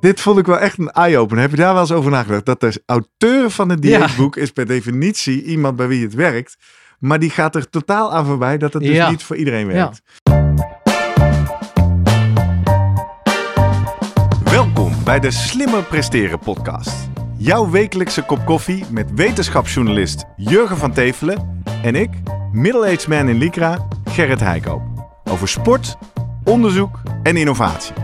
Dit vond ik wel echt een eye-opener. Heb je daar wel eens over nagedacht? Dat de auteur van het Ja. dieetboek is per definitie iemand bij wie het werkt. Maar die gaat er totaal aan voorbij dat het dus Ja. niet voor iedereen werkt. Welkom bij de Slimmer Presteren podcast. Jouw wekelijkse kop koffie met wetenschapsjournalist Jurgen van Tevelen en ik, middle-aged man in Lycra, Gerrit Heikoop. Over sport, onderzoek en innovatie.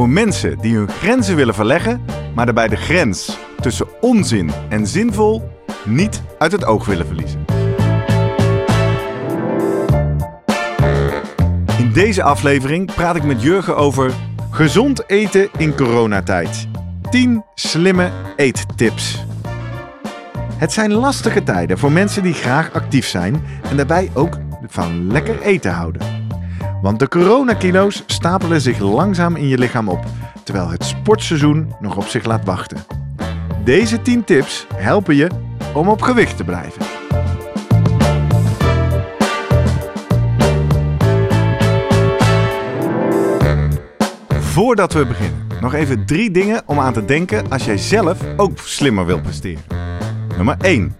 Voor mensen die hun grenzen willen verleggen, maar daarbij de grens tussen onzin en zinvol niet uit het oog willen verliezen. In deze aflevering praat ik met Jurgen over gezond eten in coronatijd. 10 slimme eettips. Het zijn lastige tijden voor mensen die graag actief zijn en daarbij ook van lekker eten houden. Want de coronakilo's stapelen zich langzaam in je lichaam op, terwijl het sportseizoen nog op zich laat wachten. Deze 10 tips helpen je om op gewicht te blijven. Voordat we beginnen, nog even drie dingen om aan te denken als jij zelf ook slimmer wilt presteren. Nummer 1.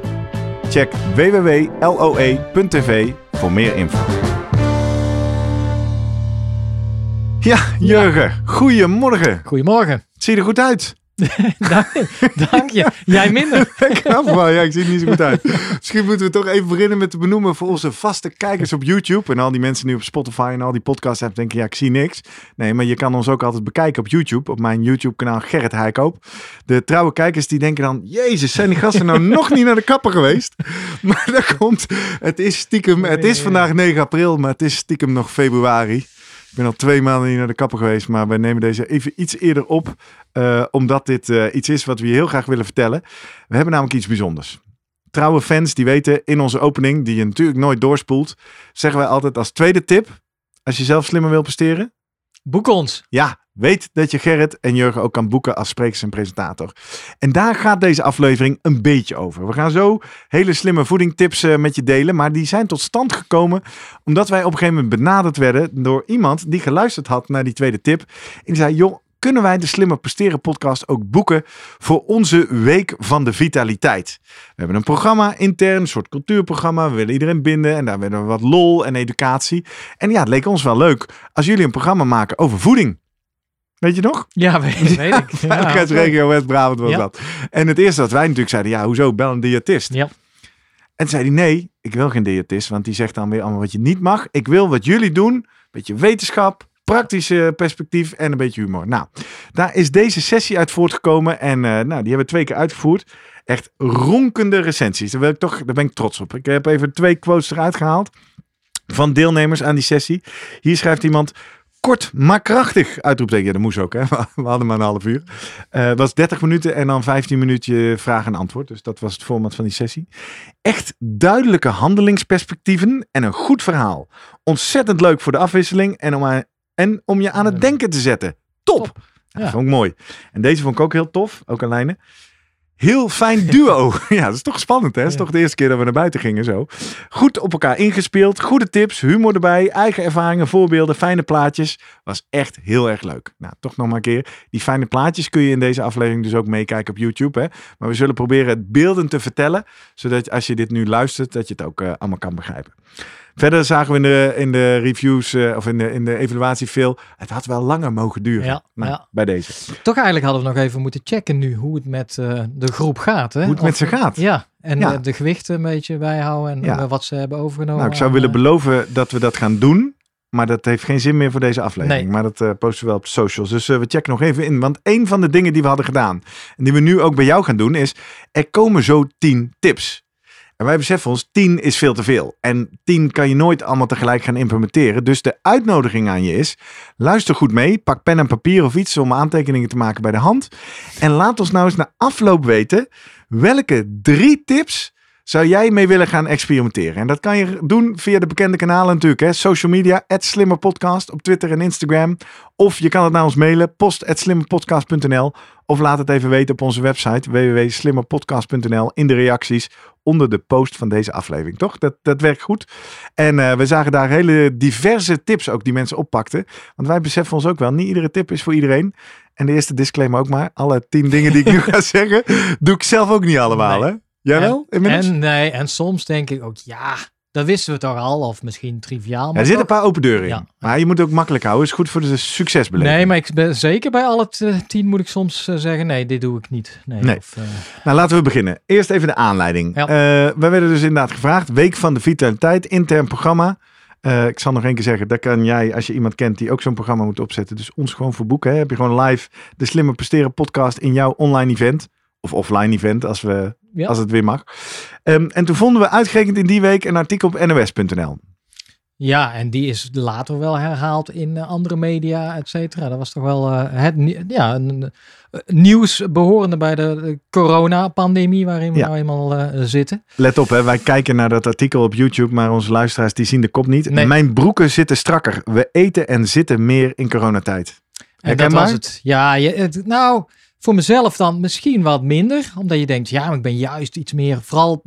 Check www.loe.tv voor meer info. Ja, Jurgen, goedemorgen. Goedemorgen. Zie je er goed uit? Dank, dank je. Jij minder. Wel, ja, ik zie er niet zo goed uit. Misschien moeten we toch even beginnen met te benoemen voor onze vaste kijkers op YouTube. En al die mensen nu op Spotify en al die podcasts hebben denken, ja, ik zie niks. Nee, maar je kan ons ook altijd bekijken op YouTube, op mijn YouTube kanaal Gerrit Heikoop. De trouwe kijkers die denken dan, jezus, zijn die gasten nou nog niet naar de kapper geweest? Maar dat komt, het is stiekem, het is vandaag 9 april, maar het is stiekem nog februari. Ik ben al twee maanden niet naar de kapper geweest, maar wij nemen deze even iets eerder op. eh, omdat dit eh, iets is wat we je heel graag willen vertellen. We hebben namelijk iets bijzonders. Trouwe fans die weten in onze opening, die je natuurlijk nooit doorspoelt, zeggen wij altijd als tweede tip, als je zelf slimmer wil presteren. Boek ons. Ja, weet dat je Gerrit en Jurgen ook kan boeken als sprekers en presentator. En daar gaat deze aflevering een beetje over. We gaan zo hele slimme voedingtips eh, met je delen, maar die zijn tot stand gekomen omdat wij op een gegeven moment benaderd werden door iemand die geluisterd had naar die tweede tip. En die zei, joh, kunnen wij de Slimmer Presteren podcast ook boeken voor onze Week van de Vitaliteit? We hebben een programma intern, een soort cultuurprogramma. We willen iedereen binden en daar willen we wat lol en educatie. En ja, het leek ons wel leuk als jullie een programma maken over voeding. Weet je nog? Ja, weet, weet ik. Ja, West-Brabant was Ja. dat. En het eerste dat wij natuurlijk zeiden, ja, hoezo, bel een diëtist. Ja. En zei hij, nee, ik wil geen diëtist, want die zegt dan weer allemaal wat je niet mag. Ik wil wat jullie doen, beetje wetenschap, praktische perspectief en een beetje humor. Nou, daar is deze sessie uit voortgekomen en eh, nou, die hebben we twee keer uitgevoerd. Echt ronkende recensies. Daar, ik toch, daar ben ik trots op. Ik heb even twee quotes eruit gehaald van deelnemers aan die sessie. Hier schrijft iemand... Kort, maar krachtig. Uitroepteken. Ja, dat moest ook, hè. We hadden maar een half uur. Eh, Het was 30 minuten en dan 15 minuten vraag en antwoord. Dus dat was het format van die sessie. Echt duidelijke handelingsperspectieven en een goed verhaal. Ontzettend leuk voor de afwisseling en om, en om je aan het denken te zetten. Top! Top. Ja, Ja. vond ik mooi. En deze vond ik ook heel tof, ook aan lijnen. Heel fijn duo. ja, dat is toch spannend, hè? Dat is Ja. toch de eerste keer dat we naar buiten gingen zo. Goed op elkaar ingespeeld, goede tips, humor erbij, eigen ervaringen, voorbeelden, fijne plaatjes. Was echt heel erg leuk. Nou, toch nog maar een keer. Die fijne plaatjes kun je in deze aflevering dus ook meekijken op YouTube, hè? Maar we zullen proberen het beelden te vertellen, zodat als je dit nu luistert, dat je het ook eh, allemaal kan begrijpen. Verder zagen we in de, in de reviews eh, of in de, in de evaluatie veel. Het had wel langer mogen duren. Ja, Nou, ja. Bij deze. Toch eigenlijk hadden we nog even moeten checken nu hoe het met eh, de groep gaat. Hè? Hoe het met ze gaat. Ja, en Ja. eh, de gewichten een beetje bijhouden en Ja. wat ze hebben overgenomen. Nou, ik zou aan, willen beloven dat we dat gaan doen. Maar dat heeft geen zin meer voor deze aflevering. Nee. Maar dat posten we wel op socials. Dus we checken nog even in. Want een van de dingen die we hadden gedaan. En die we nu ook bij jou gaan doen is. Er komen zo 10 tips. En wij beseffen ons, 10 is veel te veel. En 10 kan je nooit allemaal tegelijk gaan implementeren. Dus de uitnodiging aan je is, luister goed mee. Pak pen en papier of iets om aantekeningen te maken bij de hand. En laat ons nou eens na afloop weten, welke drie tips zou jij mee willen gaan experimenteren? En dat kan je doen via de bekende kanalen natuurlijk. Hè? Social media, slimmerpodcast op Twitter en Instagram. Of je kan het naar ons mailen, post.slimmerpodcast.nl. Of laat het even weten op onze website www.slimmerpodcast.nl in de reacties onder de post van deze aflevering. Toch? Dat, dat werkt goed. En uh, we zagen daar hele diverse tips ook die mensen oppakten. Want wij beseffen ons ook wel, niet iedere tip is voor iedereen. En de eerste disclaimer ook maar. Alle tien dingen die ik nu ga zeggen, doe ik zelf ook niet allemaal. Nee. Hè? Jij wel? En, nee, en soms denk ik ook, ja, dat wisten we toch al, of misschien triviaal. Maar er zitten een paar open deuren in. Ja. Maar je moet ook makkelijk houden. is goed voor de succesbeleving. Nee, maar ik ben, zeker bij alle tien moet ik soms uh, zeggen, nee, dit doe ik niet. Nee. nee. Of, uh... Nou, laten we beginnen. Eerst even de aanleiding. Ja. Uh, we werden dus inderdaad gevraagd. Week van de Vitaliteit, intern programma. ik zal nog één keer zeggen, daar kan jij, als je iemand kent die ook zo'n programma moet opzetten, dus ons gewoon voor boeken. Hè? Heb je gewoon live de Slimmer Presteren podcast in jouw online event. Of offline event, als, we, ja. als het weer mag. Um, en toen vonden we uitgerekend in die week een artikel op nos.nl. Ja, en die is later wel herhaald in uh, andere media, et cetera. Dat was toch wel uh, het ja, een, nieuws behorende bij de, de coronapandemie waarin we ja. nou eenmaal zitten. Let op, hè, wij kijken naar dat artikel op YouTube, maar onze luisteraars die zien de kop niet. Nee. Mijn broeken zitten strakker. We eten en zitten meer in coronatijd. En dat was het. Ja, je, het, nou... Voor mezelf dan misschien wat minder, omdat je denkt, ja, maar ik ben juist iets meer, vooral,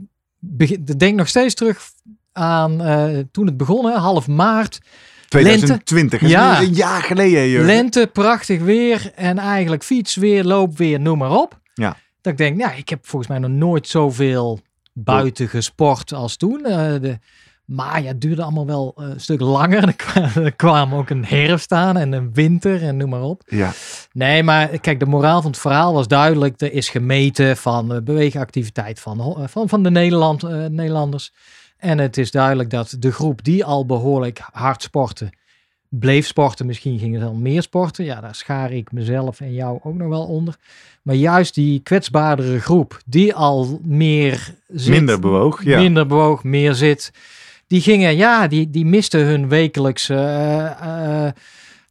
denk nog steeds terug aan uh, toen het begon, hè, half maart. 2020, lente, ja, een jaar geleden. Lente, prachtig weer en eigenlijk fiets weer, loop weer, noem maar op. Ja. Dat ik denk, ja, ik heb volgens mij nog nooit zoveel buiten gesport als toen. Uh, de, maar ja, het duurde allemaal wel een stuk langer. Er kwam ook een herfst aan en een winter en noem maar op. Ja. Nee, maar kijk, de moraal van het verhaal was duidelijk. Er is gemeten van beweegactiviteit van, van, van de Nederland, uh, Nederlanders. En het is duidelijk dat de groep die al behoorlijk hard sporten, bleef sporten. Misschien gingen ze al meer sporten. Ja, daar schaar ik mezelf en jou ook nog wel onder. Maar juist die kwetsbaardere groep, die al meer zit, Minder bewoog, ja. Minder bewoog, meer zit die gingen, ja, die, die misten hun wekelijkse.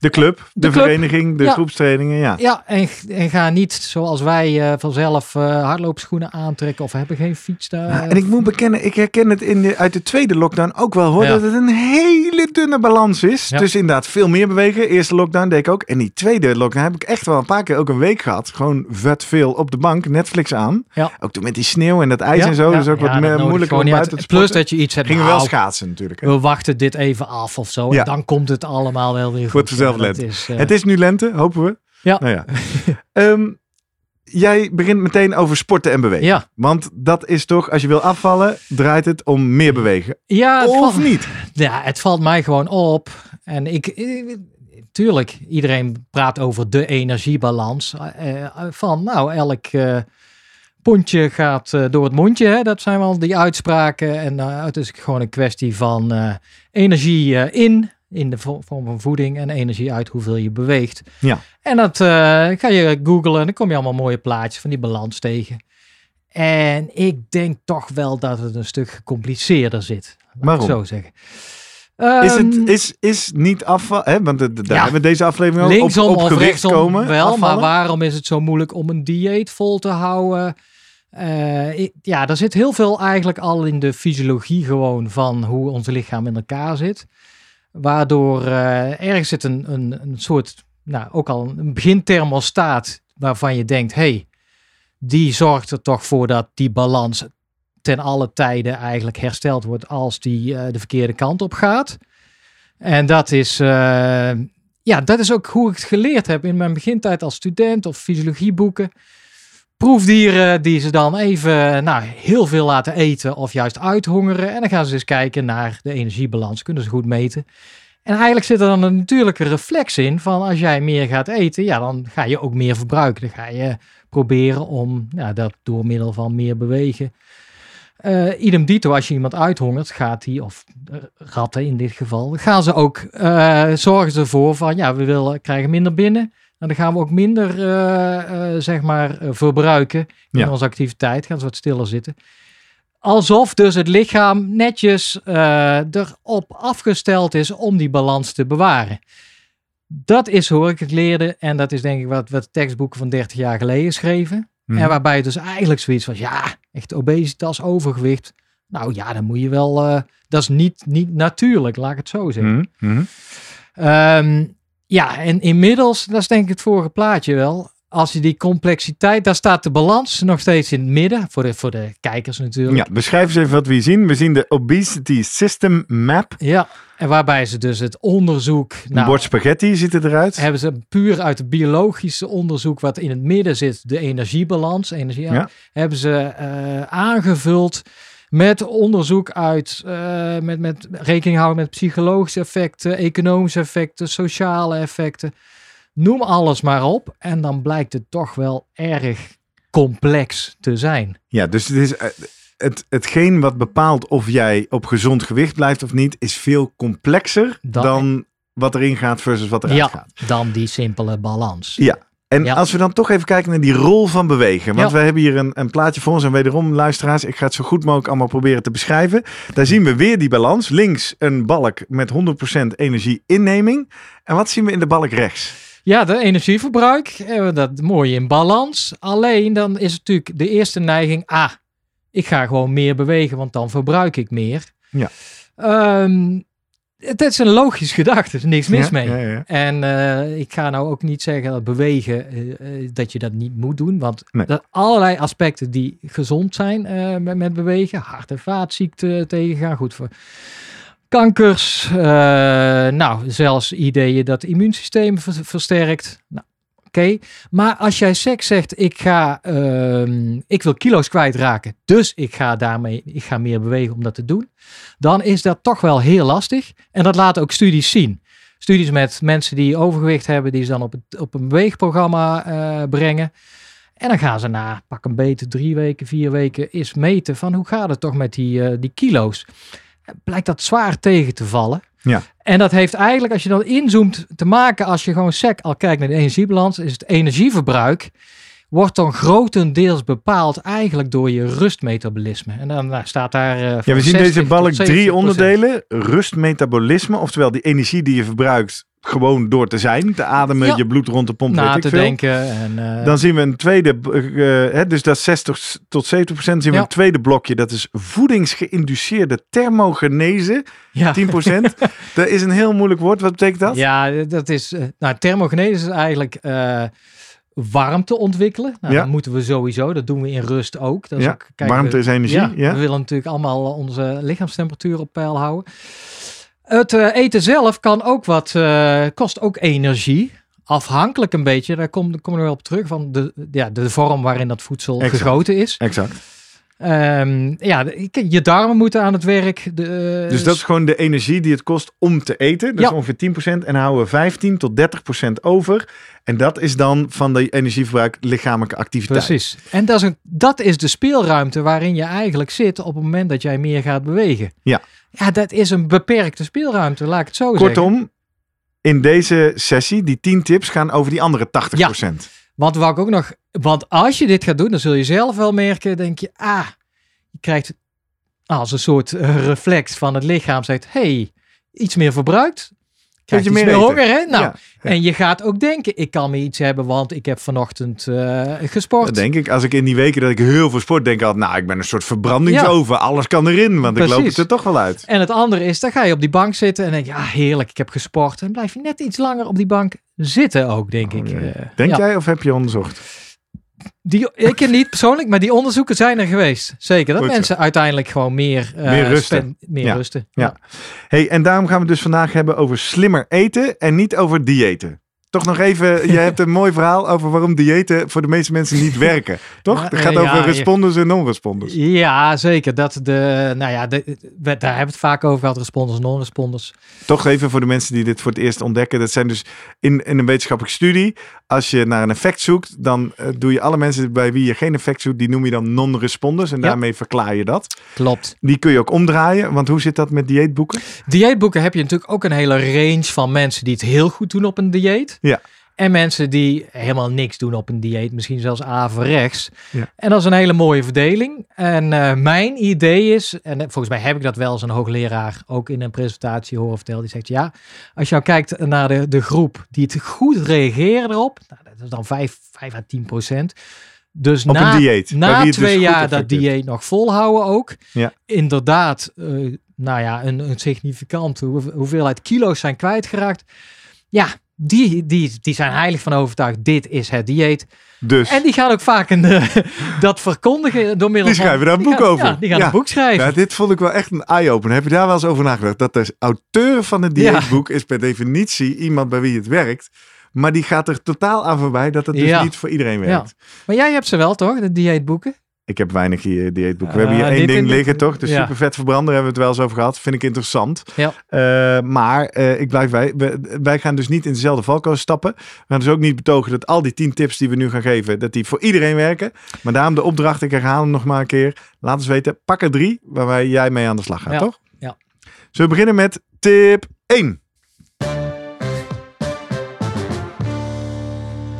De club, de, de club. vereniging, de ja. groepstrainingen, ja. Ja, en, en ga niet zoals wij uh, vanzelf uh, hardloopschoenen aantrekken of hebben geen fiets daar. Ja, en ik moet bekennen, ik herken het in de, uit de tweede lockdown ook wel hoor, ja. dat het een hele dunne balans is. Dus inderdaad veel meer bewegen. Eerste lockdown deed ik ook. En die tweede lockdown heb ik echt wel een paar keer ook een week gehad. Gewoon vet veel op de bank, Netflix aan. Ja. Ook toen met die sneeuw en dat ijs en zo. Dus ook wat moeilijker om buiten te Plus dat je iets hebt. Gingen nou, wel schaatsen natuurlijk. Hè. We wachten dit even af of zo. En dan komt het allemaal wel weer goed. Lente. Is, uh... Het is nu lente, hopen we. Ja. Nou ja. um, jij begint meteen over sporten en bewegen. Ja. Want dat is toch, als je wil afvallen, draait het om meer bewegen. Ja, of valt, niet? Ja, het valt mij gewoon op. En ik, ik tuurlijk, iedereen praat over de energiebalans. Uh, van nou, elk uh, pondje gaat door het mondje. Hè? Dat zijn wel die uitspraken. En het is gewoon een kwestie van energie in in de vorm van voeding en energie uit hoeveel je beweegt. Ja. En dat uh, ga je googlen en dan kom je allemaal mooie plaatjes van die balans tegen. En ik denk toch wel dat het een stuk gecompliceerder zit. Waarom? zo zeggen. Um, is het is, is niet afval, hè? want de, de, daar ja, hebben we deze aflevering ook linksom op, op of gericht komen. Wel, afvallen. maar waarom is het zo moeilijk om een dieet vol te houden? Uh, ik, ja, er zit heel veel eigenlijk al in de fysiologie gewoon van hoe ons lichaam in elkaar zit. Waardoor uh, ergens zit een, een, een soort, nou ook al een beginthermostaat waarvan je denkt, hey, die zorgt er toch voor dat die balans ten alle tijden eigenlijk hersteld wordt als die uh, de verkeerde kant op gaat. En dat is, uh, ja, dat is ook hoe ik het geleerd heb in mijn begintijd als student of fysiologieboeken proefdieren die ze dan even nou, heel veel laten eten of juist uithongeren. En dan gaan ze eens kijken naar de energiebalans. Kunnen ze goed meten. En eigenlijk zit er dan een natuurlijke reflex in van als jij meer gaat eten, ja, dan ga je ook meer verbruiken. Dan ga je proberen om ja, dat door middel van meer bewegen. Uh, idem dito, als je iemand uithongert, gaat die, of ratten in dit geval, gaan ze ook, uh, zorgen ervoor van, ja, we willen, krijgen minder binnen. En dan gaan we ook minder, uh, uh, zeg maar, verbruiken in Ja. onze activiteit. Gaan ze wat stiller zitten. alsof dus het lichaam netjes erop afgesteld is om die balans te bewaren. Dat is hoe ik het leerde en dat is denk ik wat, wat tekstboeken van 30 jaar geleden schreven. Mhm. En waarbij het dus eigenlijk zoiets was, ja, echt obesitas, overgewicht. Nou ja, dan moet je wel, uh, dat is niet, niet natuurlijk, laat ik het zo zeggen. Mhm, mhm. Ehm, ja, en inmiddels, dat is denk ik het vorige plaatje wel. Als je die complexiteit, daar staat de balans nog steeds in het midden. Voor de, voor de kijkers natuurlijk. Ja, beschrijf eens even wat we hier zien. We zien de Obesity System Map. Ja, en waarbij ze dus het onderzoek... Een nou, bord spaghetti ziet het eruit. Hebben ze puur uit het biologische onderzoek wat in het midden zit, de energiebalans, energie, Ja. hebben ze uh, aangevuld met onderzoek uit, uh, met, met rekening houden met psychologische effecten, economische effecten, sociale effecten. Noem alles maar op. En dan blijkt het toch wel erg complex te zijn. Ja, dus het is. Het, hetgeen wat bepaalt of jij op gezond gewicht blijft of niet, is veel complexer dan, dan wat erin gaat versus wat eruit ja, gaat. Dan die simpele balans. Ja, en Ja. als we dan toch even kijken naar die rol van bewegen. Want Ja. we hebben hier een, een plaatje voor ons. En wederom, luisteraars, ik ga het zo goed mogelijk allemaal proberen te beschrijven. Daar zien we weer die balans. Links een balk met 100% energie-inneming. En wat zien we in de balk rechts? Ja, de energieverbruik, eh, dat mooi in balans. Alleen dan is het natuurlijk de eerste neiging, ah, ik ga gewoon meer bewegen, want dan verbruik ik meer. Ja. Ehm, het is een logisch gedachte, er is niks mis Ja, mee. ja, ja. En eh, ik ga nou ook niet zeggen dat bewegen, eh, eh, dat je dat niet moet doen. Want Nee. er allerlei aspecten die gezond zijn met, met bewegen. Hart- en vaatziekten tegengaan, goed voor kankers. nou, zelfs ideeën dat het immuunsysteem ver- versterkt. Nou, oké. Maar als jij seks zegt, ik, ga, ehm, ik wil kilo's kwijtraken, dus ik ga daarmee ik ga meer bewegen om dat te doen. Dan is dat toch wel heel lastig. En dat laten ook studies zien. Studies met mensen die overgewicht hebben, die ze dan op, het, op een beweegprogramma eh, brengen. En dan gaan ze na pak een beter drie weken, vier weken eens meten van hoe gaat het toch met die, eh, die kilo's. Blijkt dat zwaar tegen te vallen. Ja. En dat heeft eigenlijk, als je dan inzoomt, te maken als je gewoon sec al kijkt naar de energiebalans, is het energieverbruik wordt dan grotendeels bepaald eigenlijk door je rustmetabolisme. En dan nou, staat daar. eh, Ja, we zien 60 deze balk 70%. drie onderdelen. Rust, metabolisme, oftewel die energie die je verbruikt gewoon door te zijn. Te ademen, Ja. je bloed rond de pomp, Na te veel. denken. En, eh, Dan zien we een tweede, eh, hè, dus dat is 60 tot 70 procent. Zien we Ja. een tweede blokje, dat is voedingsgeïnduceerde thermogenese, ja. 10 procent. dat is een heel moeilijk woord, wat betekent dat? Ja, dat is. nou, thermogenese is eigenlijk warmte ontwikkelen. Nou, Ja. Dat moeten we sowieso. Dat doen we in rust ook. Dat is Ja, ook kijk, Warmte we- is energie, Ja, ja. we willen natuurlijk allemaal onze lichaamstemperatuur op peil houden. Het eh, eten zelf kan ook wat, eh, kost ook energie. Afhankelijk een beetje, daar kom, kom ik wel op terug, van de, ja, de vorm waarin dat voedsel Exact. gegoten is. Exact. Ehm, ja, je darmen moeten aan het werk. De, Dus dat is gewoon de energie die het kost om te eten. Dat Ja. is ongeveer 10 procent. En dan houden we 15 tot 30 procent over. En dat is dan van de energieverbruik lichamelijke activiteit. Precies. En dat is, een, dat is de speelruimte waarin je eigenlijk zit op het moment dat jij meer gaat bewegen. Ja. Ja, dat is een beperkte speelruimte, laat ik het zo zeggen. Kortom, in deze sessie, die 10 tips gaan over die andere 80 procent. Want wat ik ook nog, want als je dit gaat doen, dan zul je zelf wel merken, denk je, ah, je krijgt als een soort reflex van het lichaam, zegt, hey, iets meer verbruikt. Krijg je meer meer honger, hè? Nou, Ja, ja. en je gaat ook denken, ik kan me iets hebben, want ik heb vanochtend eh, gesport. Dat denk ik. Als ik in die weken dat ik heel veel sport denk, altijd, nou, ik ben een soort verbrandingsoven. Alles kan erin, want ik loop het er toch wel uit. En het andere is, dan ga je op die bank zitten en denk je, ja, heerlijk, ik heb gesport. En blijf je net iets langer op die bank zitten ook, denk ik. Oh, nee. Eh, Denk jij of heb je onderzocht? Die, ik niet persoonlijk, maar die onderzoeken zijn er geweest. Zeker, dat Goed zo. mensen uiteindelijk gewoon meer, eh, Meer rusten. meer Ja. rusten. Ja. Hey, en daarom gaan we het dus vandaag hebben over slimmer eten en niet over diëten. Toch nog even, je hebt een mooi verhaal over waarom diëten voor de meeste mensen niet werken. Toch? Het gaat eh, over ja, responders en non-responders. Ja, zeker. Dat de, nou ja, de, daar hebben we het vaak over gehad, responders, non-responders. Toch even voor de mensen die dit voor het eerst ontdekken. Dat zijn dus in, in een wetenschappelijke studie. Als je naar een effect zoekt, dan eh, doe je alle mensen bij wie je geen effect zoekt, die noem je dan non-responders. En Ja. daarmee verklaar je dat. Klopt. Die kun je ook omdraaien. Want hoe zit dat met dieetboeken? Dieetboeken heb je natuurlijk ook een hele range van mensen die het heel goed doen op een dieet. Ja. En mensen die helemaal niks doen op een dieet, misschien zelfs averechts. Ja. En dat is een hele mooie verdeling. En eh, mijn idee is, en volgens mij heb ik dat wel als een hoogleraar ook in een presentatie horen vertellen, die zegt ja, als je nou kijkt naar de, de groep die het goed reageren erop, nou, dat is dan 5, 5 à 10 procent. Dus Op na, na dus twee jaar dat heeft. dieet nog volhouden ook. Ja. Inderdaad, eh, nou ja, een, een significante hoe- hoeveelheid kilo's zijn kwijtgeraakt. Ja, die, die, die zijn heilig van overtuigd, dit is het dieet. Dus, En die gaan ook vaak een, eh, dat verkondigen door middel Die van... schrijven daar een die boek gaan- over. Ja, die gaan Ja. een boek schrijven. ja, dit vond ik wel echt een eye-opener. Heb je daar wel eens over nagedacht? Dat de auteur van het dieetboek is per definitie iemand bij wie het werkt. Maar die gaat er totaal aan voorbij dat het dus niet voor iedereen werkt. Maar jij hebt ze wel toch, de dieetboeken? Ik heb weinig hier dieetboeken. We hebben hier één ding liggen, toch? De ja. supervet verbrander hebben we het wel eens over gehad. Vind ik interessant. Ja. Eh, maar eh, ik blijf bij. we- wij gaan dus niet in dezelfde valkuil stappen. We gaan dus ook niet betogen dat al die tien tips die we nu gaan geven, dat die voor iedereen werken. Maar daarom de opdracht, ik herhaal hem nog maar een keer. Laat ons weten, pak er drie waarbij jij mee aan de slag gaat, toch? Ja. Zullen we beginnen met tip 1?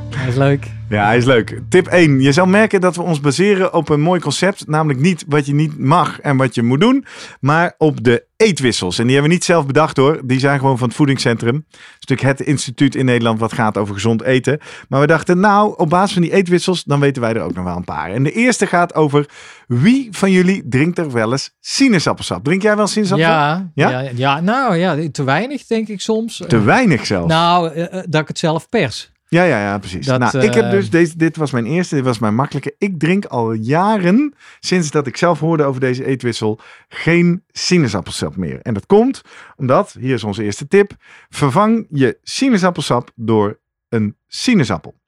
Dat is leuk. Ja, hij is leuk. Tip 1. Je zal merken dat we ons baseren op een mooi concept. Namelijk niet wat je niet mag en wat je moet doen. Maar op de eetwissels. En die hebben we niet zelf bedacht hoor. Die zijn gewoon van het voedingscentrum. Natuurlijk het instituut in Nederland wat gaat over gezond eten. Maar we dachten nou, op basis van die eetwissels, dan weten wij er ook nog wel een paar. En de eerste gaat over wie van jullie drinkt er wel eens sinaasappelsap? Drink jij wel sinaasappelsap? Ja, Ja? ja? Ja, nou ja, te weinig denk ik soms. Te weinig zelfs. Nou, eh, eh, dat ik het zelf pers. Ja, ja, ja, precies. Dat, nou, ik heb eh, dus deze, dit was mijn eerste, dit was mijn makkelijke. Ik drink al jaren, sinds dat ik zelf hoorde over deze eetwissel, geen sinaasappelsap meer. En dat komt omdat, hier is onze eerste tip, vervang je sinaasappelsap door een sinaasappel.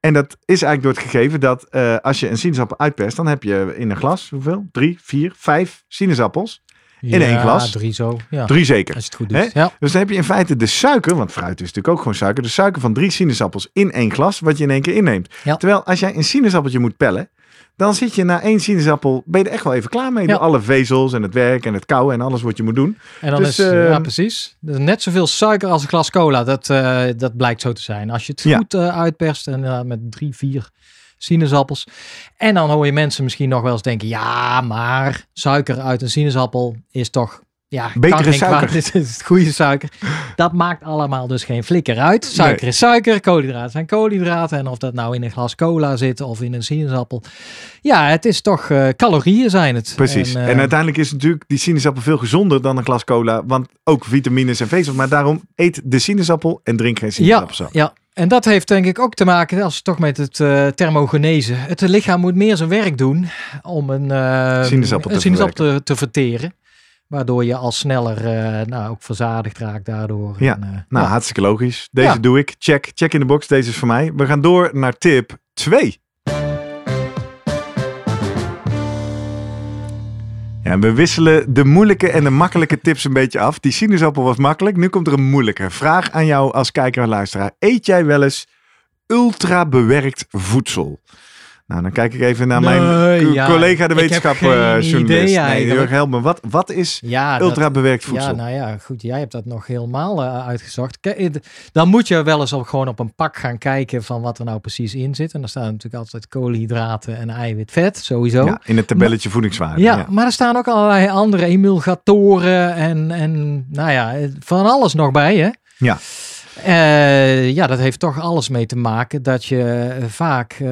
En dat is eigenlijk door het gegeven dat eh, als je een sinaasappel uitperst, dan heb je in een glas, hoeveel? Drie, vier, vijf sinaasappels. In één glas? drie zo. Ja, Drie zeker. als je het goed doet. Ja. Dus dan heb je in feite de suiker, want fruit is natuurlijk ook gewoon suiker, de suiker van drie sinaasappels in één glas, wat je in één keer inneemt. Terwijl als jij een sinaasappeltje moet pellen, dan zit je na één sinaasappel, ben je er echt wel even klaar mee. Door alle vezels en het werk en het kauwen en alles wat je moet doen. En dan Dus, is, eh, ja precies, is net zoveel suiker als een glas cola. Dat, eh, dat blijkt zo te zijn. Als je het goed eh, uitperst en eh, met drie, vier sinaasappels. En dan hoor je mensen misschien nog wel eens denken, ja, maar suiker uit een sinaasappel is toch... Ja, Betere suiker. Dit is goede suiker. Dat maakt allemaal dus geen flikker uit. Suiker Nee. is suiker, koolhydraten zijn koolhydraten. En of dat nou in een glas cola zit of in een sinaasappel. Ja, het is toch eh, calorieën zijn het. Precies. En, eh, uiteindelijk is natuurlijk die sinaasappel veel gezonder dan een glas cola, want ook vitamines en vezels. Maar daarom eet de sinaasappel en drink geen Ja, sinaasappelsap. ja, en dat heeft denk ik ook te maken, als toch met het eh thermogenese. Het lichaam moet meer zijn werk doen om een, eh, Sinaasappel te sinaasappel te, te verteren. Waardoor je al sneller eh, nou, ook verzadigd raakt daardoor. Ja, En, Nou, ja. hartstikke logisch. Deze Ja. doe ik. Check. Check in de box. Deze is voor mij. We gaan door naar tip 2. Ja, we wisselen de moeilijke en de makkelijke tips een beetje af. Die sinaasappel was makkelijk. Nu komt er een moeilijke. Vraag aan jou als kijker en luisteraar. Eet jij wel eens ultra bewerkt voedsel? Nou, dan kijk ik even naar mijn Nee, co- ja, collega de ik heb wetenschap geen eh, journalist. Nee. Jurgen, me. Wat, wat is ja, dat- ultra bewerkt voedsel? Ja, nou ja, goed. Jij hebt dat nog helemaal eh, uitgezocht. Kijk, dan moet je wel eens op, gewoon op een pak gaan kijken van wat er nou precies in zit. En daar staan natuurlijk altijd koolhydraten en eiwit, vet, sowieso. Ja, in het tabelletje voedingswaarde. Ja, ja. maar er staan ook allerlei andere emulgatoren en, en nou ja, van alles nog bij, hè? Ja. Eh, ja, dat heeft toch alles mee te maken dat je eh, vaak, eh,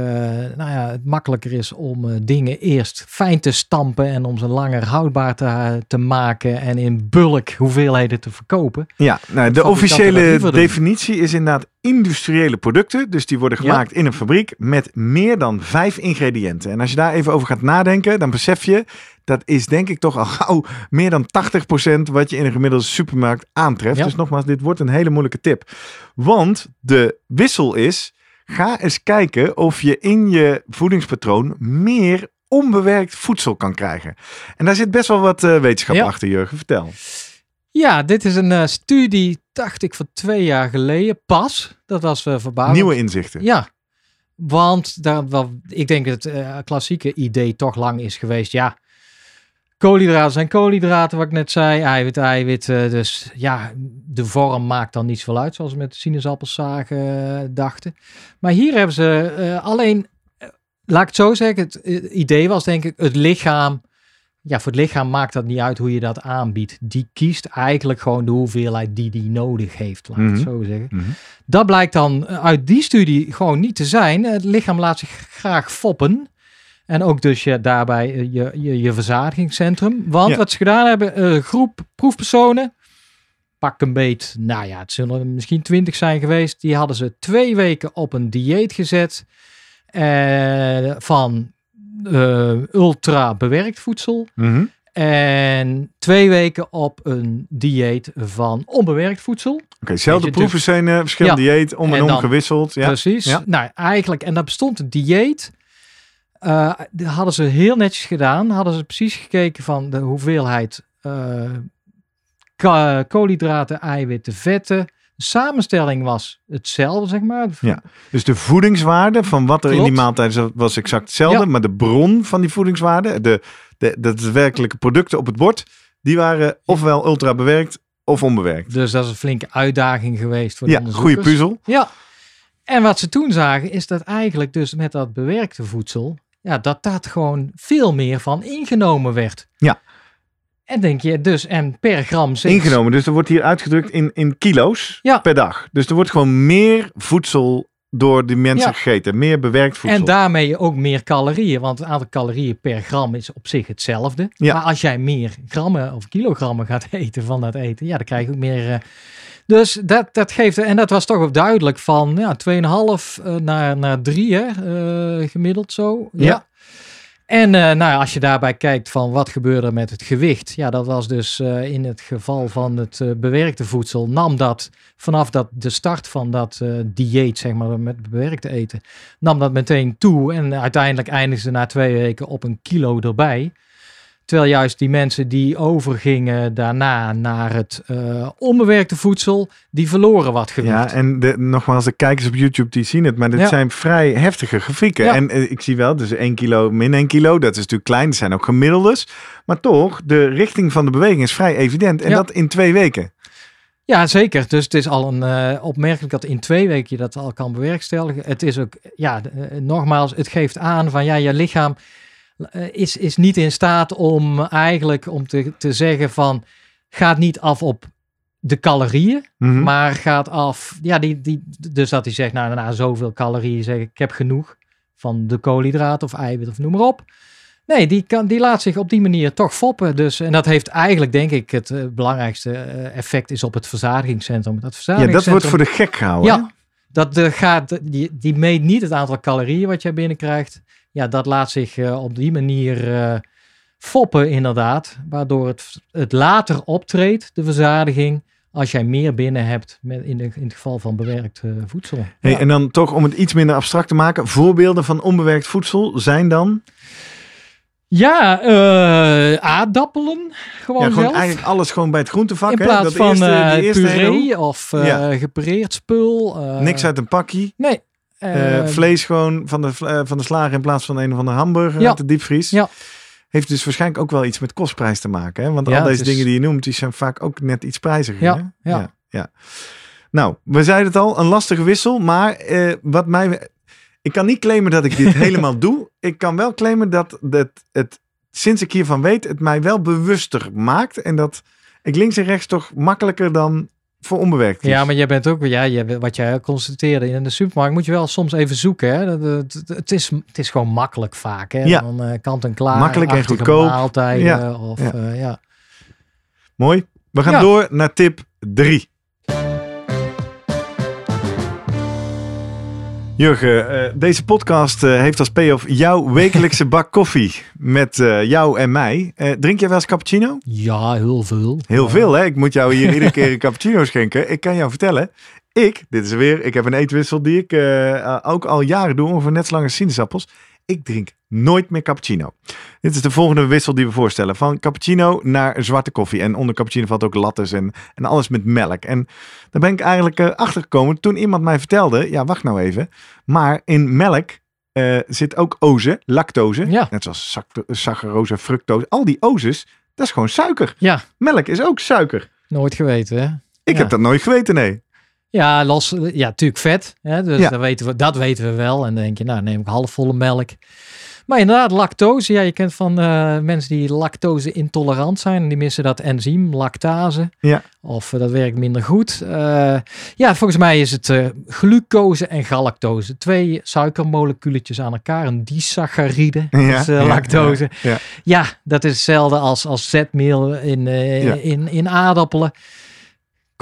nou ja, het makkelijker is om dingen eerst fijn te stampen en om ze langer houdbaar te, te maken en in bulk hoeveelheden te verkopen. Ja, nou, de officiële definitie is inderdaad industriële producten. Dus die worden Ja. gemaakt in een fabriek met meer dan vijf ingrediënten. En als je daar even over gaat nadenken, dan besef je, dat is denk ik toch al gauw meer dan 80% wat je in een gemiddelde supermarkt aantreft. Ja. Dus nogmaals, dit wordt een hele moeilijke tip. Want de wissel is, ga eens kijken of je in je voedingspatroon meer onbewerkt voedsel kan krijgen. En daar zit best wel wat eh, wetenschap Ja. achter, Jurgen. Vertel. Ja, dit is een eh, studie, dacht ik, van twee jaar geleden pas. Dat was uh, verbazend. Nieuwe inzichten. Ja, want daar, wel, ik denk dat het eh, klassieke idee toch lang is geweest. Ja, Koolhydraten zijn koolhydraten, wat ik net zei. Eiwit, eiwit. dus ja, de vorm maakt dan niet zoveel uit, zoals we met eh, dachten. Maar hier hebben ze alleen, laat ik het zo zeggen, het idee was denk ik, het lichaam, ja, voor het lichaam maakt dat niet uit hoe je dat aanbiedt. Die kiest eigenlijk gewoon de hoeveelheid die die nodig heeft, laat ik het Mhm. zo zeggen. Mhm. Dat blijkt dan eh, uit die studie gewoon niet te zijn. Het lichaam laat zich graag foppen. En ook dus je, daarbij eh, je, je, je verzadigingscentrum. Want Ja. wat ze gedaan hebben, een groep proefpersonen, pak een beet, nou ja, het zullen er misschien twintig zijn geweest. Die hadden ze twee weken op een dieet gezet eh, van eh, ultra bewerkt voedsel. Mhm. En twee weken op een dieet van onbewerkt voedsel. Oké, zelfde je, proeven zijn eh, verschillende Ja. dieet, om en, En om dan- gewisseld. Ja. Precies. Ja. Nou, eigenlijk, en dat bestond een dieet. Eh, dat hadden ze heel netjes gedaan. Hadden ze precies gekeken van de hoeveelheid eh, koolhydraten, eiwitten, vetten. Samenstelling was hetzelfde, zeg maar. Ja. Dus de voedingswaarde van wat er in die maaltijd zat, was exact hetzelfde. Ja. Maar de bron van die voedingswaarde, de, de, de, de werkelijke producten op het bord, die waren ofwel ultra bewerkt of onbewerkt. Dus dat is een flinke uitdaging geweest voor de Ja, onderzoekers. goede puzzel. Ja. En wat ze toen zagen is dat eigenlijk dus met dat bewerkte voedsel, ja, dat dat gewoon veel meer van ingenomen werd. Ja. En denk je dus, en per gram zit Ingenomen. Dus er wordt hier uitgedrukt in, in kilo's Ja. per dag. Dus er wordt gewoon meer voedsel door die mensen Ja. gegeten. Meer bewerkt voedsel. En daarmee ook meer calorieën, want het aantal calorieën per gram is op zich hetzelfde. Ja. Maar als jij meer grammen of kilogrammen gaat eten van dat eten, ja, dan krijg je ook meer. eh, dus dat, dat geeft, en dat was toch ook duidelijk van ja, 2,5 eh, naar, naar 3 hè, eh, gemiddeld zo. Ja. Ja. En eh, nou, als je daarbij kijkt van wat gebeurde met het gewicht. Ja, dat was dus eh, in het geval van het eh, bewerkte voedsel. Nam dat vanaf dat de start van dat dieet, zeg maar, met bewerkte eten. Nam dat meteen toe. En uiteindelijk eindigden ze na twee weken op een kilo erbij. Terwijl juist die mensen die overgingen daarna naar het eh, onbewerkte voedsel, die verloren wat gewicht. Ja, en de, nogmaals, de kijkers op YouTube die zien het, maar dit Ja. zijn vrij heftige grafieken. Ja. En eh, ik zie wel, dus 1 kilo min 1 kilo, dat is natuurlijk klein, dat zijn ook gemiddeldes. Maar toch, de richting van de beweging is vrij evident. En Ja. dat in twee weken. Ja, zeker. Dus het is al een eh, opmerkelijk dat in twee weken je dat al kan bewerkstelligen. Het is ook, ja, nogmaals, het geeft aan van ja, je lichaam is, is niet in staat om eigenlijk om te, te zeggen van gaat niet af op de calorieën, Mhm. maar gaat af, ja, die, die, dus dat hij zegt, nou, na zoveel calorieën zeg ik, ik heb genoeg van de koolhydraten of eiwit of noem maar op. Nee, die, kan, die laat zich op die manier toch foppen. Dus, en dat heeft eigenlijk, denk ik, het eh, belangrijkste eh, effect is op het verzadigingscentrum. Dat ja, dat verzadigingscentrum, wordt voor de gek gehouden. Ja, dat eh, gaat, die, die meet niet het aantal calorieën wat jij binnenkrijgt. Ja, dat laat zich eh, op die manier eh, foppen inderdaad. Waardoor het, het later optreedt, de verzadiging, als jij meer binnen hebt met, in, de, in het geval van bewerkt eh, voedsel. Hey, ja. En dan toch om het iets minder abstract te maken, voorbeelden van onbewerkt voedsel zijn dan Ja, aardappelen gewoon, ja, gewoon zelf. eigenlijk alles gewoon bij het groentevak. in hè? plaats Dat van eerste, eh eerste puree of Ja. gepareerd spul. Niks uit een pakje. Nee. Eh, eh, vlees gewoon van de, eh, van de slager in plaats van een of andere hamburger Ja. uit de diepvries. Ja. Heeft dus waarschijnlijk ook wel iets met kostprijs te maken. Hè? Want Ja, al deze is- dingen die je noemt, die zijn vaak ook net iets prijziger. Ja, hè? ja. ja, ja. Nou, we zeiden het al, een lastige wissel. Maar eh, wat mij... Ik kan niet claimen dat ik dit helemaal doe. Ik kan wel claimen dat het, het, sinds ik hiervan weet, het mij wel bewuster maakt. En dat ik links en rechts toch makkelijker dan voor onbewerkt kies. Ja, maar jij bent ook, ja, je, wat jij constateerde in de supermarkt, moet je wel soms even zoeken. Hè? Het, is, het is gewoon makkelijk vaak. Hè? Ja. Dan eh, kant en klaar. Makkelijk en goedkoop. Maaltijden Ja, of ja. ja. ja. Mooi. We gaan door naar tip 3. Jurgen, eh, deze podcast eh, heeft als payoff jouw wekelijkse bak koffie met eh, jou en mij. Drink jij wel eens cappuccino? Ja, heel veel. Heel veel, hè? Ik moet jou hier iedere keer een cappuccino schenken. Ik kan jou vertellen, ik, dit is er weer, ik heb een eetwissel die ik ook al jaren doe, ongeveer net zo lang als sinaasappels. Ik drink nooit meer cappuccino. Dit is de volgende wissel die we voorstellen. Van cappuccino naar zwarte koffie. En onder cappuccino valt ook lattes en, en alles met melk. En daar ben ik eigenlijk eh, achter gekomen toen iemand mij vertelde, ja wacht nou even, maar in melk eh, zit ook oze, lactose. Ja. Net zoals sac- saccharose, fructose. Al die ozes, dat is gewoon suiker. Ja, Melk is ook suiker. nooit geweten, hè? Ik Ja. heb dat nooit geweten, nee. Ja, los, ja, natuurlijk vet. Hè? Dus Ja. dat, weten we, dat weten we wel. En dan denk je, nou, neem ik halfvolle melk. Maar inderdaad, lactose. Ja, je kent van eh, mensen die lactose intolerant zijn. Die missen dat enzym, lactase. Ja. Of eh, dat werkt minder goed. Eh, ja, volgens mij is het glucose en galactose. Twee suikermoleculetjes aan elkaar. Een disaccharide. Ja, dus, ja, lactose. ja, ja. Dat is hetzelfde als, als zetmeel in, Ja. in, in aardappelen.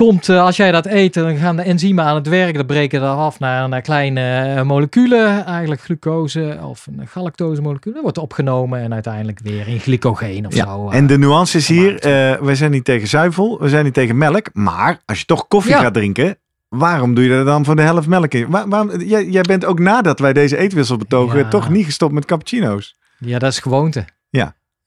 Komt, eh, als jij dat eet, dan gaan de enzymen aan het werk. Dan breken dat af naar, naar kleine eh, moleculen. Eigenlijk glucose of een galactose molecuul. Dat wordt opgenomen en uiteindelijk weer in glycogeen of Ja, zo. eh. en de nuance is hier, eh wij zijn niet tegen zuivel, we zijn niet tegen melk. Maar als je toch koffie Ja. gaat drinken, waarom doe je er dan voor de helft melk in? Waar, waarom, jij, jij bent ook nadat wij deze eetwissel betogen, Ja. toch niet gestopt met cappuccino's. Ja, dat is gewoonte.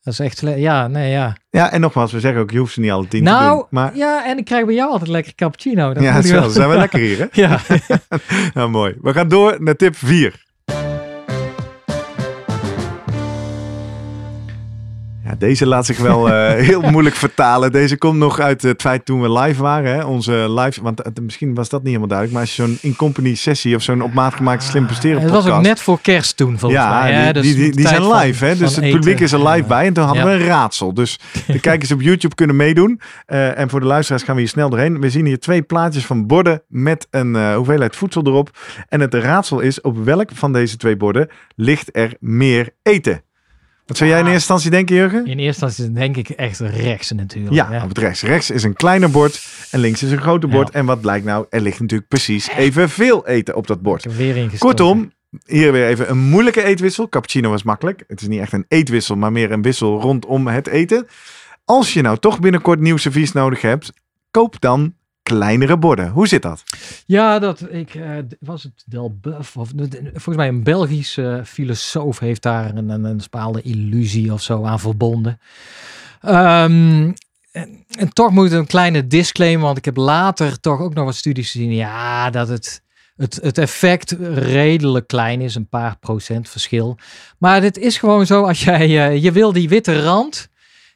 Dat is echt slecht. Ja, nee, ja. Ja, en nogmaals, we zeggen ook, je hoeft ze niet alle tien te Nou, doen. Maar ja, en ik krijg bij jou altijd lekker cappuccino. Dat ja, zo, wel- zijn we lekker hier, hè? Ja. Nou, mooi. We gaan door naar tip 4. Ja, deze laat zich wel eh, heel moeilijk vertalen. Deze komt nog uit het feit toen we live waren. Hè? Onze live, want misschien was dat niet helemaal duidelijk. Maar als je zo'n in-company sessie of zo'n op maat gemaakte slim presteren Het was ook podcast... net voor kerst toen, volgens ja, mij. die, Dus die, die, zijn van- live. Hè? Dus het publiek is er live bij. En toen hadden Ja. we een raadsel. Dus de kijkers op YouTube kunnen meedoen. Eh, en voor de luisteraars gaan we hier snel doorheen. We zien hier twee plaatjes van borden met een eh, hoeveelheid voedsel erop. En het raadsel is op welk van deze twee borden ligt er meer eten? Wat zou jij in eerste instantie denken, Jurgen? In eerste instantie denk ik echt rechts natuurlijk. Ja, op het rechts. Rechts is een kleiner bord en links is een groter bord. En wat blijkt nou? Er ligt natuurlijk precies evenveel eten op dat bord. Weer. Kortom, hier weer even een moeilijke eetwissel. Cappuccino was makkelijk. Het is niet echt een eetwissel, maar meer een wissel rondom het eten. Als je nou toch binnenkort nieuw servies nodig hebt, koop dan kleinere borden. Hoe zit dat? Ja, dat ik eh, was het Delboeuf of volgens mij een Belgische filosoof heeft daar een, een, een bepaalde illusie of zo aan verbonden. Ehm, en, toch moet een kleine disclaimer, want ik heb later toch ook nog wat studies gezien. Ja, dat het, het, het effect redelijk klein is, een paar procent verschil. Maar het is gewoon zo, als jij, eh, je wil die witte rand,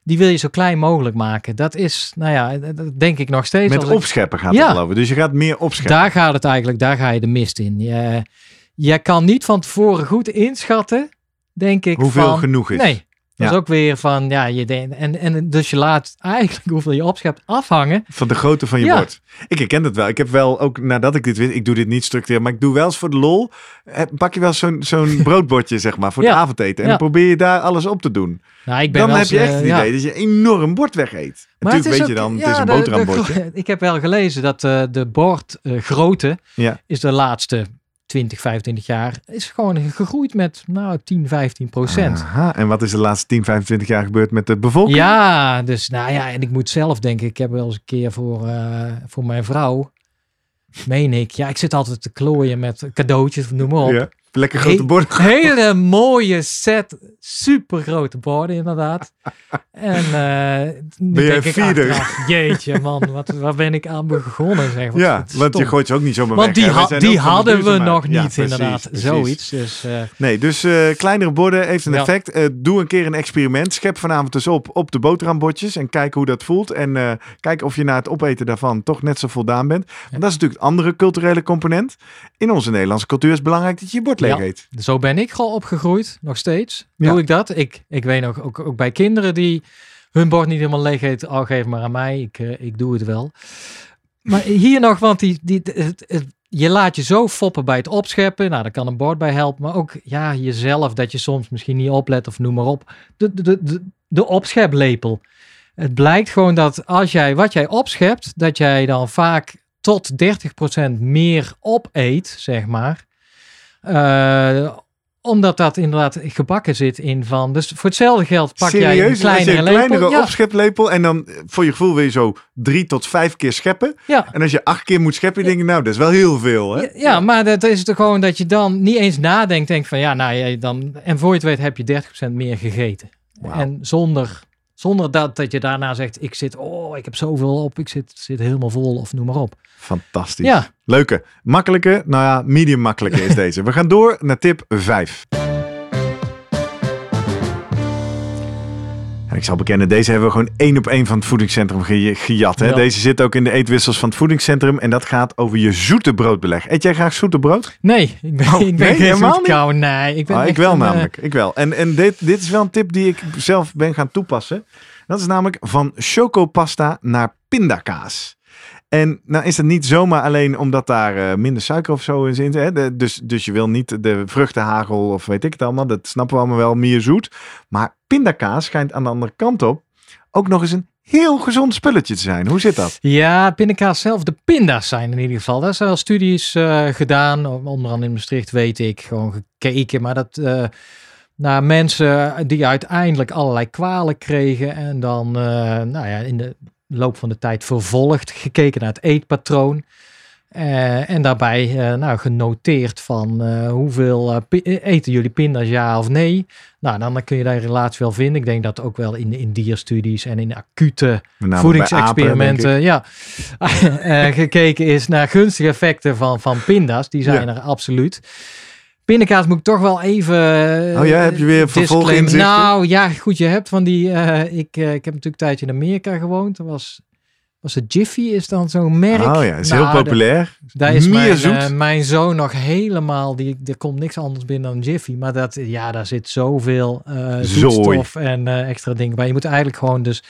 die wil je zo klein mogelijk maken. Dat is, nou ja, dat- denk ik nog steeds. Met als ik- opscheppen gaat het geloof ik. Dus je gaat meer opscheppen. daar gaat het eigenlijk, daar ga je de mist in. Je, je kan niet van tevoren goed inschatten, denk ik. Hoeveel van, genoeg is. Nee. Dat Ja. is ook weer van, ja, je denkt, en, en dus je laat eigenlijk hoeveel je opschept afhangen. Van de grootte van je Ja. bord. Ik herken het wel. Ik heb wel ook nadat ik dit wist, ik doe dit niet structureel, maar ik doe wel eens voor de lol. eh, Pak je wel zo'n zo'n broodbordje, zeg maar, voor het Ja. avondeten. En dan probeer je daar alles op te doen. Nou, ik ben Dan wel heb je echt eh, het ja. idee dat je een enorm bord weg eet. Maar Natuurlijk weet is je dan, het is een de- de boterhambordje. ik heb wel gelezen dat eh, de bordgrootte is de laatste 20, 25 jaar is gewoon gegroeid met nou 10, 15 procent. Aha, en wat is de laatste 10, 25 jaar gebeurd met de bevolking? Ja, dus nou ja, en ik moet zelf denken, ik heb wel eens een keer voor, eh, voor mijn vrouw, meen ik, ja, ik zit altijd te klooien met cadeautjes, noem maar op. Ja, Lekker grote Hey, bord. Hele mooie set, super grote borden inderdaad. En nu Ben jij achteraf, jeetje man, wat, waar ben ik aan begonnen zeg. Wat Ja, want je gooit ze ook niet zomaar Want weg. die, zijn die de hadden we nog niet Ja, precies, inderdaad, precies. zoiets. Dus eh, Nee, dus eh, kleinere borden heeft een Ja. effect. Doe een keer een experiment. Schep vanavond dus op op de boterhambordjes en kijk hoe dat voelt. En kijk of je na het opeten daarvan toch net zo voldaan bent. Want dat is natuurlijk het andere culturele component. In onze Nederlandse cultuur is het belangrijk dat je je bord Ja. eet. Zo ben ik gewoon opgegroeid, nog steeds. Ja. Doe ik dat? Ik, ik weet nog, ook, ook bij kinderen die hun bord niet helemaal leeg eten, al geef maar aan mij, ik, eh, ik doe het wel. Maar hier nog, want die, die, het, het- je laat je zo foppen bij het opscheppen. Nou, daar kan een bord bij helpen. Maar ook ja, jezelf, dat je soms misschien niet oplet of noem maar op. De, de, de, de, de opscheplepel. Het blijkt gewoon dat als jij wat jij opschept, dat jij dan vaak tot 30% meer opeet, zeg maar. Eh, omdat dat inderdaad gebakken zit in van. Dus voor hetzelfde geld pak jij een? Als je kleinere een lepel. kleinere ja, opscheplepel en dan eh, voor je gevoel wil je zo drie tot vijf keer scheppen. ja. En als je acht keer moet scheppen, denk je nou, dat is wel heel veel. Hè? Ja, ja, maar dat is toch gewoon dat je dan niet eens nadenkt. Denkt van ja, nou ja, dan. En voor je het weet heb je 30% meer gegeten. En zonder Zonder dat, dat je daarna zegt, ik zit, oh, ik heb zoveel op, ik zit, zit helemaal vol of noem maar op. Fantastisch. Ja. Leuke. Makkelijke, nou ja, medium makkelijke is deze. We gaan door naar tip 5. Ik zal bekennen, deze hebben we gewoon één op één van het voedingscentrum ge- gejat. Hè? Ja. Deze zit ook in de eetwissels van het voedingscentrum. En dat gaat over je zoete broodbeleg. Eet jij graag zoete brood? Nee, ik ben, Oh, ik ben nee, geen helemaal zoetkou. Nee, ik ben Ah, ik wel een, eh, namelijk. Ik wel. En, en dit, dit is wel een tip die ik zelf ben gaan toepassen. Dat is namelijk van chocopasta naar pindakaas. En nou is het niet zomaar alleen omdat daar eh, minder suiker of zo in zit. Hè? Dus, dus je wil niet de vruchtenhagel of weet ik het allemaal. Dat snappen we allemaal wel, meer zoet. Maar pindakaas schijnt aan de andere kant op ook nog eens een heel gezond spulletje te zijn. Hoe zit dat? Ja, pindakaas zelf, de pinda's zijn in ieder geval. Daar zijn wel studies eh, gedaan, onder andere in Maastricht weet ik, gewoon gekeken. Maar dat eh, naar mensen die uiteindelijk allerlei kwalen kregen en dan nou ja, in de loop van de tijd vervolgd, gekeken naar het eetpatroon. Eh, en daarbij eh, nou, genoteerd van eh, hoeveel eten jullie pinda's ja of nee. Nou, dan kun je daar een relatie wel vinden. Ik denk dat ook wel in, in dierstudies en in acute voedingsexperimenten apen, ja, gekeken is naar gunstige effecten van, van pinda's. Die zijn Ja. er absoluut. Pindakaas moet ik toch wel even. Oh ja, heb je weer disclaimer. vervolginzichten? Nou ja, goed, je hebt van die. eh, ik, eh, ik heb natuurlijk een tijdje in Amerika gewoond. Er was, was het Jiffy, is dan zo'n merk. Oh ja, is Nou, heel de- populair. daar is mijn, eh, mijn zoon nog helemaal, die, er komt niks anders binnen dan Jiffy. Maar dat, ja, daar zit zoveel eh zoetstof en eh, extra dingen bij. Je moet eigenlijk gewoon dus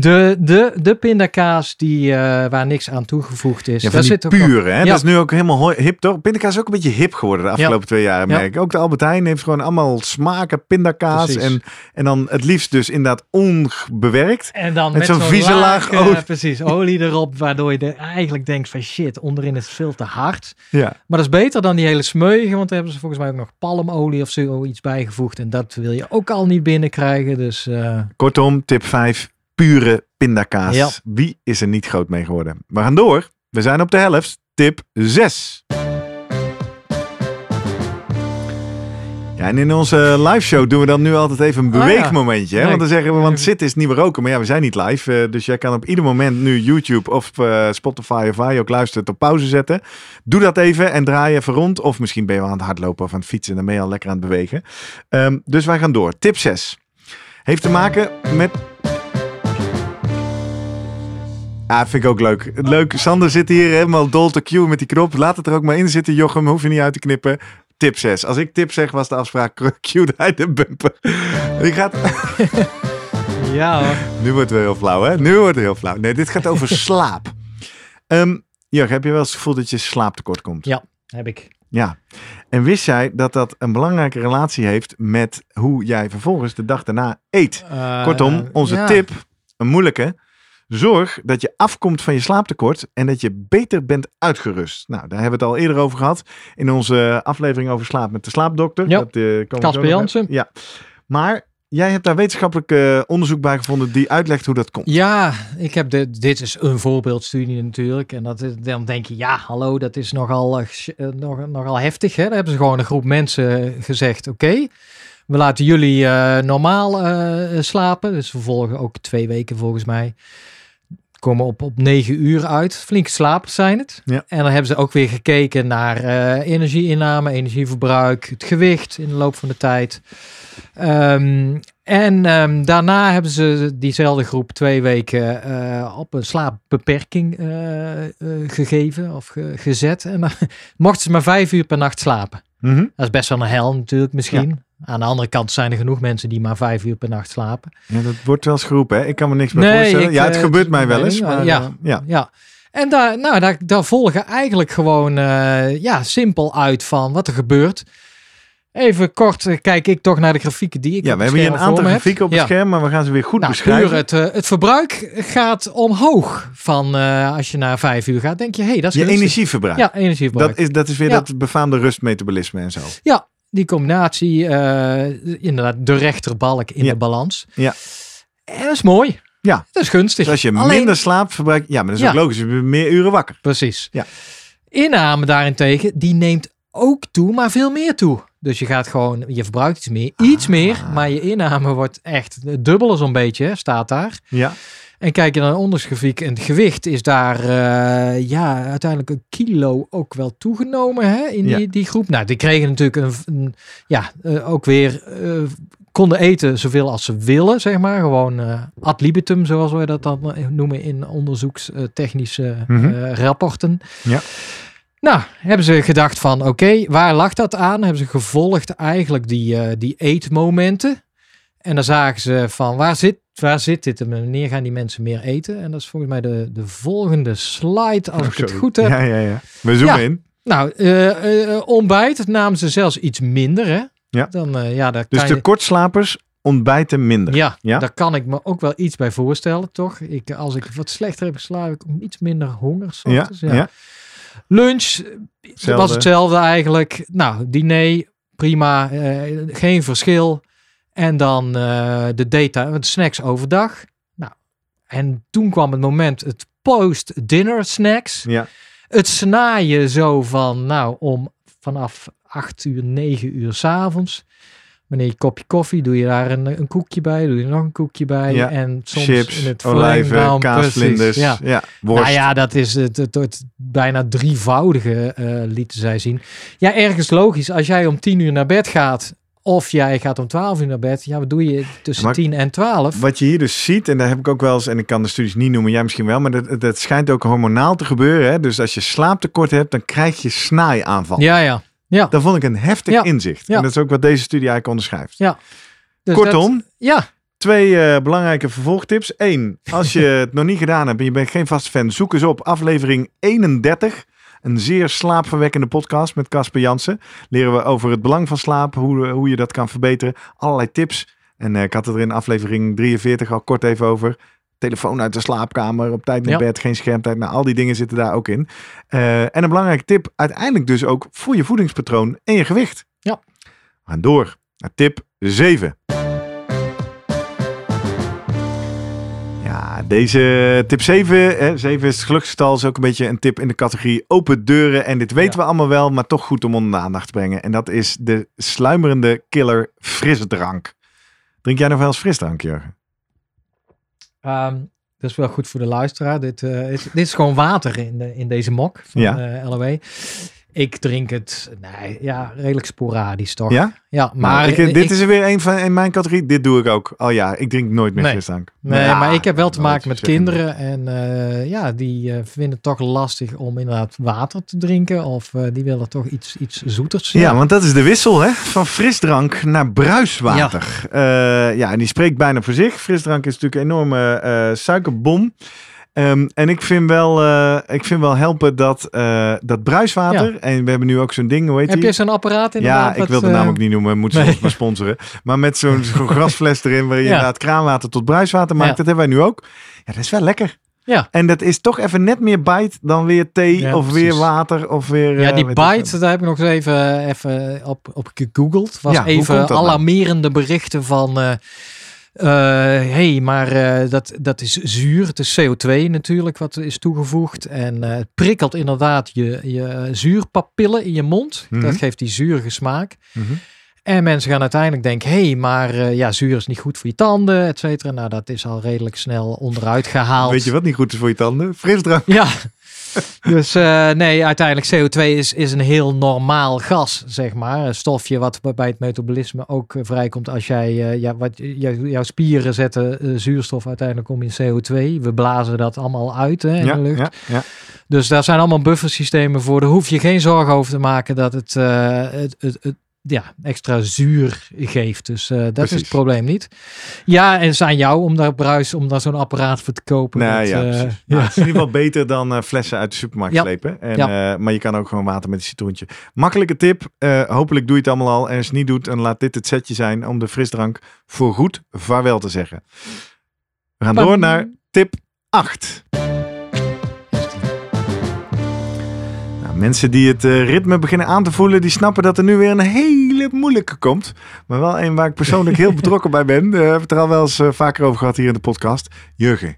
de, de, de pindakaas die, eh, waar niks aan toegevoegd is. Ja, daar zit ook pure, hè? Ja. Dat is nu ook helemaal hip, toch? Pindakaas is ook een beetje hip geworden de afgelopen twee jaar, Ja. merk ik. Ook de Albert Heijn heeft gewoon allemaal smaken pindakaas. Precies. En, en dan het liefst dus inderdaad onbewerkt. En dan Met met, zo'n vieze laag laag, eh, olie. precies, olie erop, waardoor je eigenlijk denkt van shit, onderin is het veel te hard. Ja. Maar dat is beter dan die hele smeuïge, want daar hebben ze volgens mij ook nog palmolie of zoiets bijgevoegd. En dat wil je ook al niet binnenkrijgen, dus... eh, Kortom, tip 5, pure pindakaas. Ja. Wie is er niet groot mee geworden? We gaan door. We zijn op de helft. Tip 6. Ja, en in onze live show doen we dan nu altijd even een ja. beweegmomentje. Hè? Want dan zeggen we, want zitten is niet meer roken. Maar ja, we zijn niet live. eh, dus jij kan op ieder moment nu YouTube of eh, Spotify of waar je ook luistert op pauze zetten. Doe dat even en draai even rond. Of misschien ben je wel aan het hardlopen of aan het fietsen. Dan ben je al lekker aan het bewegen. Ehm, dus wij gaan door. Tip 6. Heeft te maken met Ja, vind ik ook leuk. Leuk, Sander zit hier helemaal dol te cue met die knop. Laat het er ook maar in zitten, Jochem. Hoef je niet uit te knippen. Tip 6. Als ik tip zeg, was de afspraak cue hij de bumper. Die gaat... ja hoor. Nu wordt het heel flauw, hè? Nu wordt het heel flauw. Nee, dit gaat over slaap. Ehm Jurgen, heb je wel eens het gevoel dat je slaaptekort komt? Ja. Heb ik. Ja. En wist jij dat dat een belangrijke relatie heeft met hoe jij vervolgens de dag daarna eet? Eh, Kortom, onze ja. tip, een moeilijke. Zorg dat je afkomt van je slaaptekort en dat je beter bent uitgerust. Nou, daar hebben we het al eerder over gehad in onze aflevering over slaap met de slaapdokter. Ja. Eh, Casper Jansen. Ja. Maar jij hebt daar wetenschappelijk eh, onderzoek bij gevonden die uitlegt hoe dat komt. Ja, ik heb de, dit is een voorbeeldstudie natuurlijk. En dat, is- dan denk je, ja, hallo, dat is nogal, eh, nog, nogal heftig. Hè? Daar hebben ze gewoon een groep mensen gezegd, oké, we laten jullie normaal slapen. Dus we volgen ook twee weken volgens mij. Komen op, op negen uur uit. Flinke slapers zijn het. Ja. En dan hebben ze ook weer gekeken naar eh, energieinname, energieverbruik, het gewicht in de loop van de tijd. Ehm, en ehm, daarna hebben ze diezelfde groep twee weken eh, op een slaapbeperking eh, gegeven of ge- gezet. En dan mochten ze maar vijf uur per nacht slapen. Mhm. Dat is best wel een hel natuurlijk misschien. Aan de andere kant zijn er genoeg mensen die maar vijf uur per nacht slapen. Ja, dat wordt wel eens geroepen, hè? Ik kan me niks meer Nee, voorstellen. ik, ja, het eh, gebeurt mij wel eens. Maar, ja. eh, ja. Ja. En daar, nou, daar, daar volgen eigenlijk gewoon eh, ja, simpel uit van wat er gebeurt. Even kort kijk ik toch naar de grafieken die ik ja, we hebben hier een aantal grafieken op het Ja. scherm, maar we gaan ze weer goed Nou, beschrijven. het, het verbruik gaat omhoog van als je naar vijf uur gaat. Denk je, hé, hey, dat is je energieverbruik. Ja, energieverbruik. dat, is, dat is weer Ja. dat befaamde rustmetabolisme en zo. Ja, die combinatie, eh, inderdaad, de rechterbalk in Ja. de balans. Ja. En dat is mooi. Ja. Dat is gunstig. Dus als je Alleen- minder slaapt, verbruik Ja, maar dat is Ja. ook logisch. Je bent meer uren wakker. Precies. Ja. Inname daarentegen, die neemt ook toe, maar veel meer toe. Dus je gaat gewoon, je verbruikt iets meer, iets Ah. meer, maar je inname wordt echt dubbel zo'n beetje, staat daar. Ja. En kijk je naar een ondersgrafiek en het gewicht is daar eh, ja, uiteindelijk een kilo ook wel toegenomen hè, in Ja. die, die groep. Nou, die kregen natuurlijk een, een- ja, eh, ook weer eh, konden eten zoveel als ze willen, zeg maar. Gewoon ad libitum, zoals we dat dan noemen in onderzoekstechnische Mhm. rapporten. Ja. Nou, hebben ze gedacht van, oké, waar lag dat aan? Hebben ze gevolgd eigenlijk die, die eetmomenten. En dan zagen ze van, waar zit, waar zit dit? En wanneer gaan die mensen meer eten? En dat is volgens mij de, de volgende slide, als Oh, ik het goed heb. Ja, ja, ja. We zoomen Ja. in. Nou, eh, ontbijt namen ze zelfs iets minder, hè? Ja. Dan, eh, ja, daar Dus kan de je- kortslapers ontbijten minder. ja, Ja? daar kan ik me ook wel iets bij voorstellen, toch? Ik, als ik wat slechter heb geslapen, ik iets minder honger. Ja, ochtends, ja. Lunch Hetzelfde. was hetzelfde eigenlijk. Nou, diner, prima, geen verschil. En dan eh, de daytime, de snacks overdag. Nou, en toen kwam het moment, het post-dinner snacks. Ja. Het snaaien zo van, nou, om vanaf 8 uur, 9 uur s'avonds. Wanneer je kopje koffie, doe je daar een, een koekje bij, doe je nog een koekje bij. Ja. En soms Chips, in het olijven, kaasvlinders. Ja. Ja. worst. Nou ja, dat is het, het, het bijna drievoudige eh lieten zij zien. Ja, ergens logisch. Als jij om 10 uur naar bed gaat, of jij gaat om 12 uur naar bed, ja, wat doe je tussen Maar- 10 en 12? Wat je hier dus ziet, en daar heb ik ook wel eens, en ik kan de studies niet noemen, jij misschien wel, maar dat, dat schijnt ook hormonaal te gebeuren. Hè? Dus als je slaaptekort hebt, dan krijg je snaaiaanval. Ja, ja. Ja, Dat vond ik een heftig Ja. inzicht. Ja. En dat is ook wat deze studie eigenlijk onderschrijft. dus Kortom, dat- ja, twee eh, belangrijke vervolgtips. Eén, als je het nog niet gedaan hebt en je bent geen vaste fan, zoek eens op aflevering 31. Een zeer slaapverwekkende podcast met Casper Jansen. Leren we over het belang van slaap, hoe, hoe je dat kan verbeteren. Allerlei tips. En eh, ik had het er in aflevering 43 al kort even over. Telefoon uit de slaapkamer, op tijd naar Ja. bed, geen schermtijd. Nou, al die dingen zitten daar ook in. Eh, en een belangrijke tip, uiteindelijk dus ook voor je voedingspatroon en je gewicht. Ja. We gaan door naar tip 7. Deze tip 7, hè, 7 is het geluksgetal, is ook een beetje een tip in de categorie open deuren. En dit weten Ja. we allemaal wel, maar toch goed om onder de aandacht te brengen. En dat is de sluimerende killer frisdrank. Drink jij nog wel eens frisdrank, Jurgen? Ehm, dat is wel goed voor de luisteraar. Dit, eh, is, dit is gewoon water in, de, in deze mok van Ja. LOE. Ik drink het nee, ja, redelijk sporadisch toch? Ja? Ja, Maar maar ik, dit ik- is er weer een van in mijn categorie. Dit doe ik ook. Oh ja, ik drink nooit meer Nee. frisdrank. Nee, Ja, maar ik heb wel te maken met kinderen. En eh, ja, die eh, vinden het toch lastig om inderdaad water te drinken. Of eh, die willen toch iets, iets zoeters. Ja, want dat is de wissel hè? van frisdrank naar bruiswater. Ja. ja, en die spreekt bijna voor zich. Frisdrank is natuurlijk een enorme suikerbom. Ehm, en ik vind, wel, eh, ik vind wel helpen dat, eh, dat bruiswater. En we hebben nu ook zo'n ding, hoe heet Heb die? je zo'n apparaat Ja, inderdaad? ik wil de eh, naam ook niet noemen, moet ze nee. maar sponsoren. Maar met zo'n grasfles erin, waar je Ja. inderdaad kraanwater tot bruiswater maakt. Ja. Dat hebben wij nu ook. Ja, dat is wel lekker. Ja. En dat is toch even net meer bite dan weer thee Ja, of weer water of weer... Ja, eh, die veel. bite, daar heb ik nog eens even, even op, op gegoogeld. Was Ja, even nou? alarmerende berichten van... eh hey, maar eh, dat, dat is zuur. Het is CO2 natuurlijk wat is toegevoegd. En eh, het prikkelt inderdaad je, je zuurpapillen in je mond. Mhm. Dat geeft die zurige smaak. Mhm. En mensen gaan uiteindelijk denken, hé, hey, maar ja, zuur is niet goed voor je tanden, et cetera. Nou, dat is al redelijk snel onderuit gehaald. Weet je wat niet goed is voor je tanden? Frisdrank. Ja. Dus eh, nee, uiteindelijk CO2 is, is een heel normaal gas, zeg maar. Een stofje wat bij het metabolisme ook eh, vrijkomt als jij, eh, ja, wat, jou- jouw spieren zetten eh, zuurstof uiteindelijk om in CO2. We blazen dat allemaal uit hè, in Ja, de lucht. ja, ja. Dus daar zijn allemaal buffersystemen voor. Daar hoef je geen zorgen over te maken dat het, het, het, het ja, extra zuur geeft. Dus eh, dat is het probleem niet. Ja, en het is aan jou om daar bruis, om daar zo'n apparaat voor te kopen. Nee, Dat, ja, eh, precies. Nou, het is in ieder geval beter dan eh, flessen uit de supermarkt Ja. slepen. En, Ja. eh, maar je kan ook gewoon water met een citroentje. Makkelijke tip. eh, hopelijk doe je het allemaal al. En als je het niet doet, dan laat dit het setje zijn om de frisdrank voor goed vaarwel te zeggen. We gaan door naar tip 8. Mensen die het eh, ritme beginnen aan te voelen, die snappen dat er nu weer een hele moeilijke komt. Maar wel een waar ik persoonlijk heel betrokken bij ben. Eh, we hebben het er al wel eens eh, vaker over gehad hier in de podcast. Jurgen,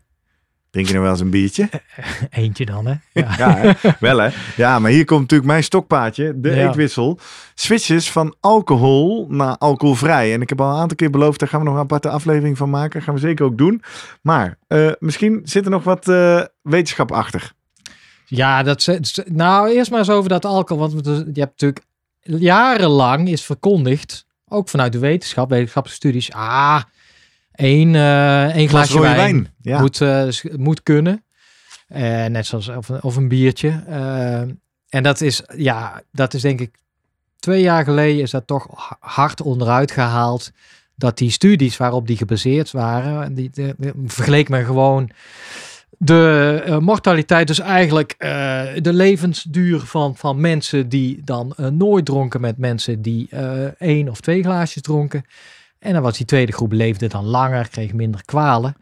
Drink je nou wel eens een biertje? Eentje dan, hè? Ja. Ja, hè? wel hè? Ja, maar hier komt natuurlijk mijn stokpaardje, de Ja. eetwissel. Switches van alcohol naar alcoholvrij. En ik heb al een aantal keer beloofd, daar gaan we nog een aparte aflevering van maken. gaan we zeker ook doen. Maar eh, misschien zit er nog wat eh, wetenschap achter. Ja, dat nou eerst maar eens over dat alcohol. Want we- je hebt natuurlijk jarenlang is verkondigd, ook vanuit de wetenschap, wetenschappelijke studies, ah, één, eh één glaasje wijn, wijn. Ja. moet, eh, moet kunnen. Eh, net zoals of, een- of een biertje. En dat is, ja, dat is denk ik twee jaar geleden is dat toch ha- hard onderuit gehaald. Dat die studies waarop die gebaseerd waren, die, die, die vergeleek men gewoon de eh, mortaliteit, dus eigenlijk eh, de levensduur van, van mensen die dan eh, nooit dronken met mensen die één of twee glaasjes dronken. En dan was die tweede groep leefde dan langer, kreeg minder kwalen.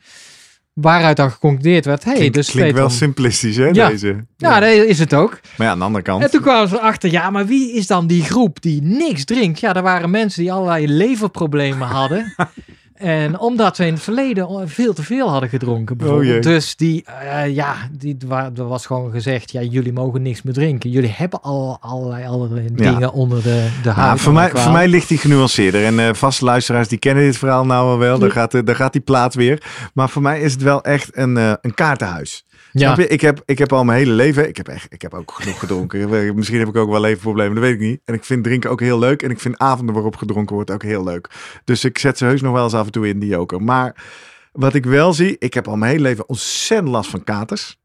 Waaruit dan geconcludeerd werd, hey, Klinkt, dus klinkt wel simplistisch hè, Ja. deze. Ja, dat is het ook. Maar ja, aan de andere kant. En toen kwamen ze erachter, ja, maar wie is dan die groep die niks drinkt? Ja, er waren mensen die allerlei leverproblemen hadden. en omdat ze in het verleden veel te veel hadden gedronken, bijvoorbeeld. Oh jee. dus die, eh, ja, die, er was gewoon gezegd, ja, jullie mogen niks meer drinken. Jullie hebben al allerlei allerlei Ja. dingen onder de, de Nou, voor, mij, voor mij ligt die genuanceerder. En eh vaste luisteraars die kennen dit verhaal nou al wel. Daar gaat, daar gaat die plaat weer. Maar voor mij is het wel echt een, eh, een kaartenhuis. Ja. Ik heb, ik heb al mijn hele leven, ik heb, echt, ik heb ook genoeg gedronken. Misschien heb ik ook wel leverproblemen, dat weet ik niet. En ik vind drinken ook heel leuk. En ik vind avonden waarop gedronken wordt ook heel leuk. Dus ik zet ze heus nog wel eens af en toe in, die joker. Maar wat ik wel zie, ik heb al mijn hele leven ontzettend last van katers.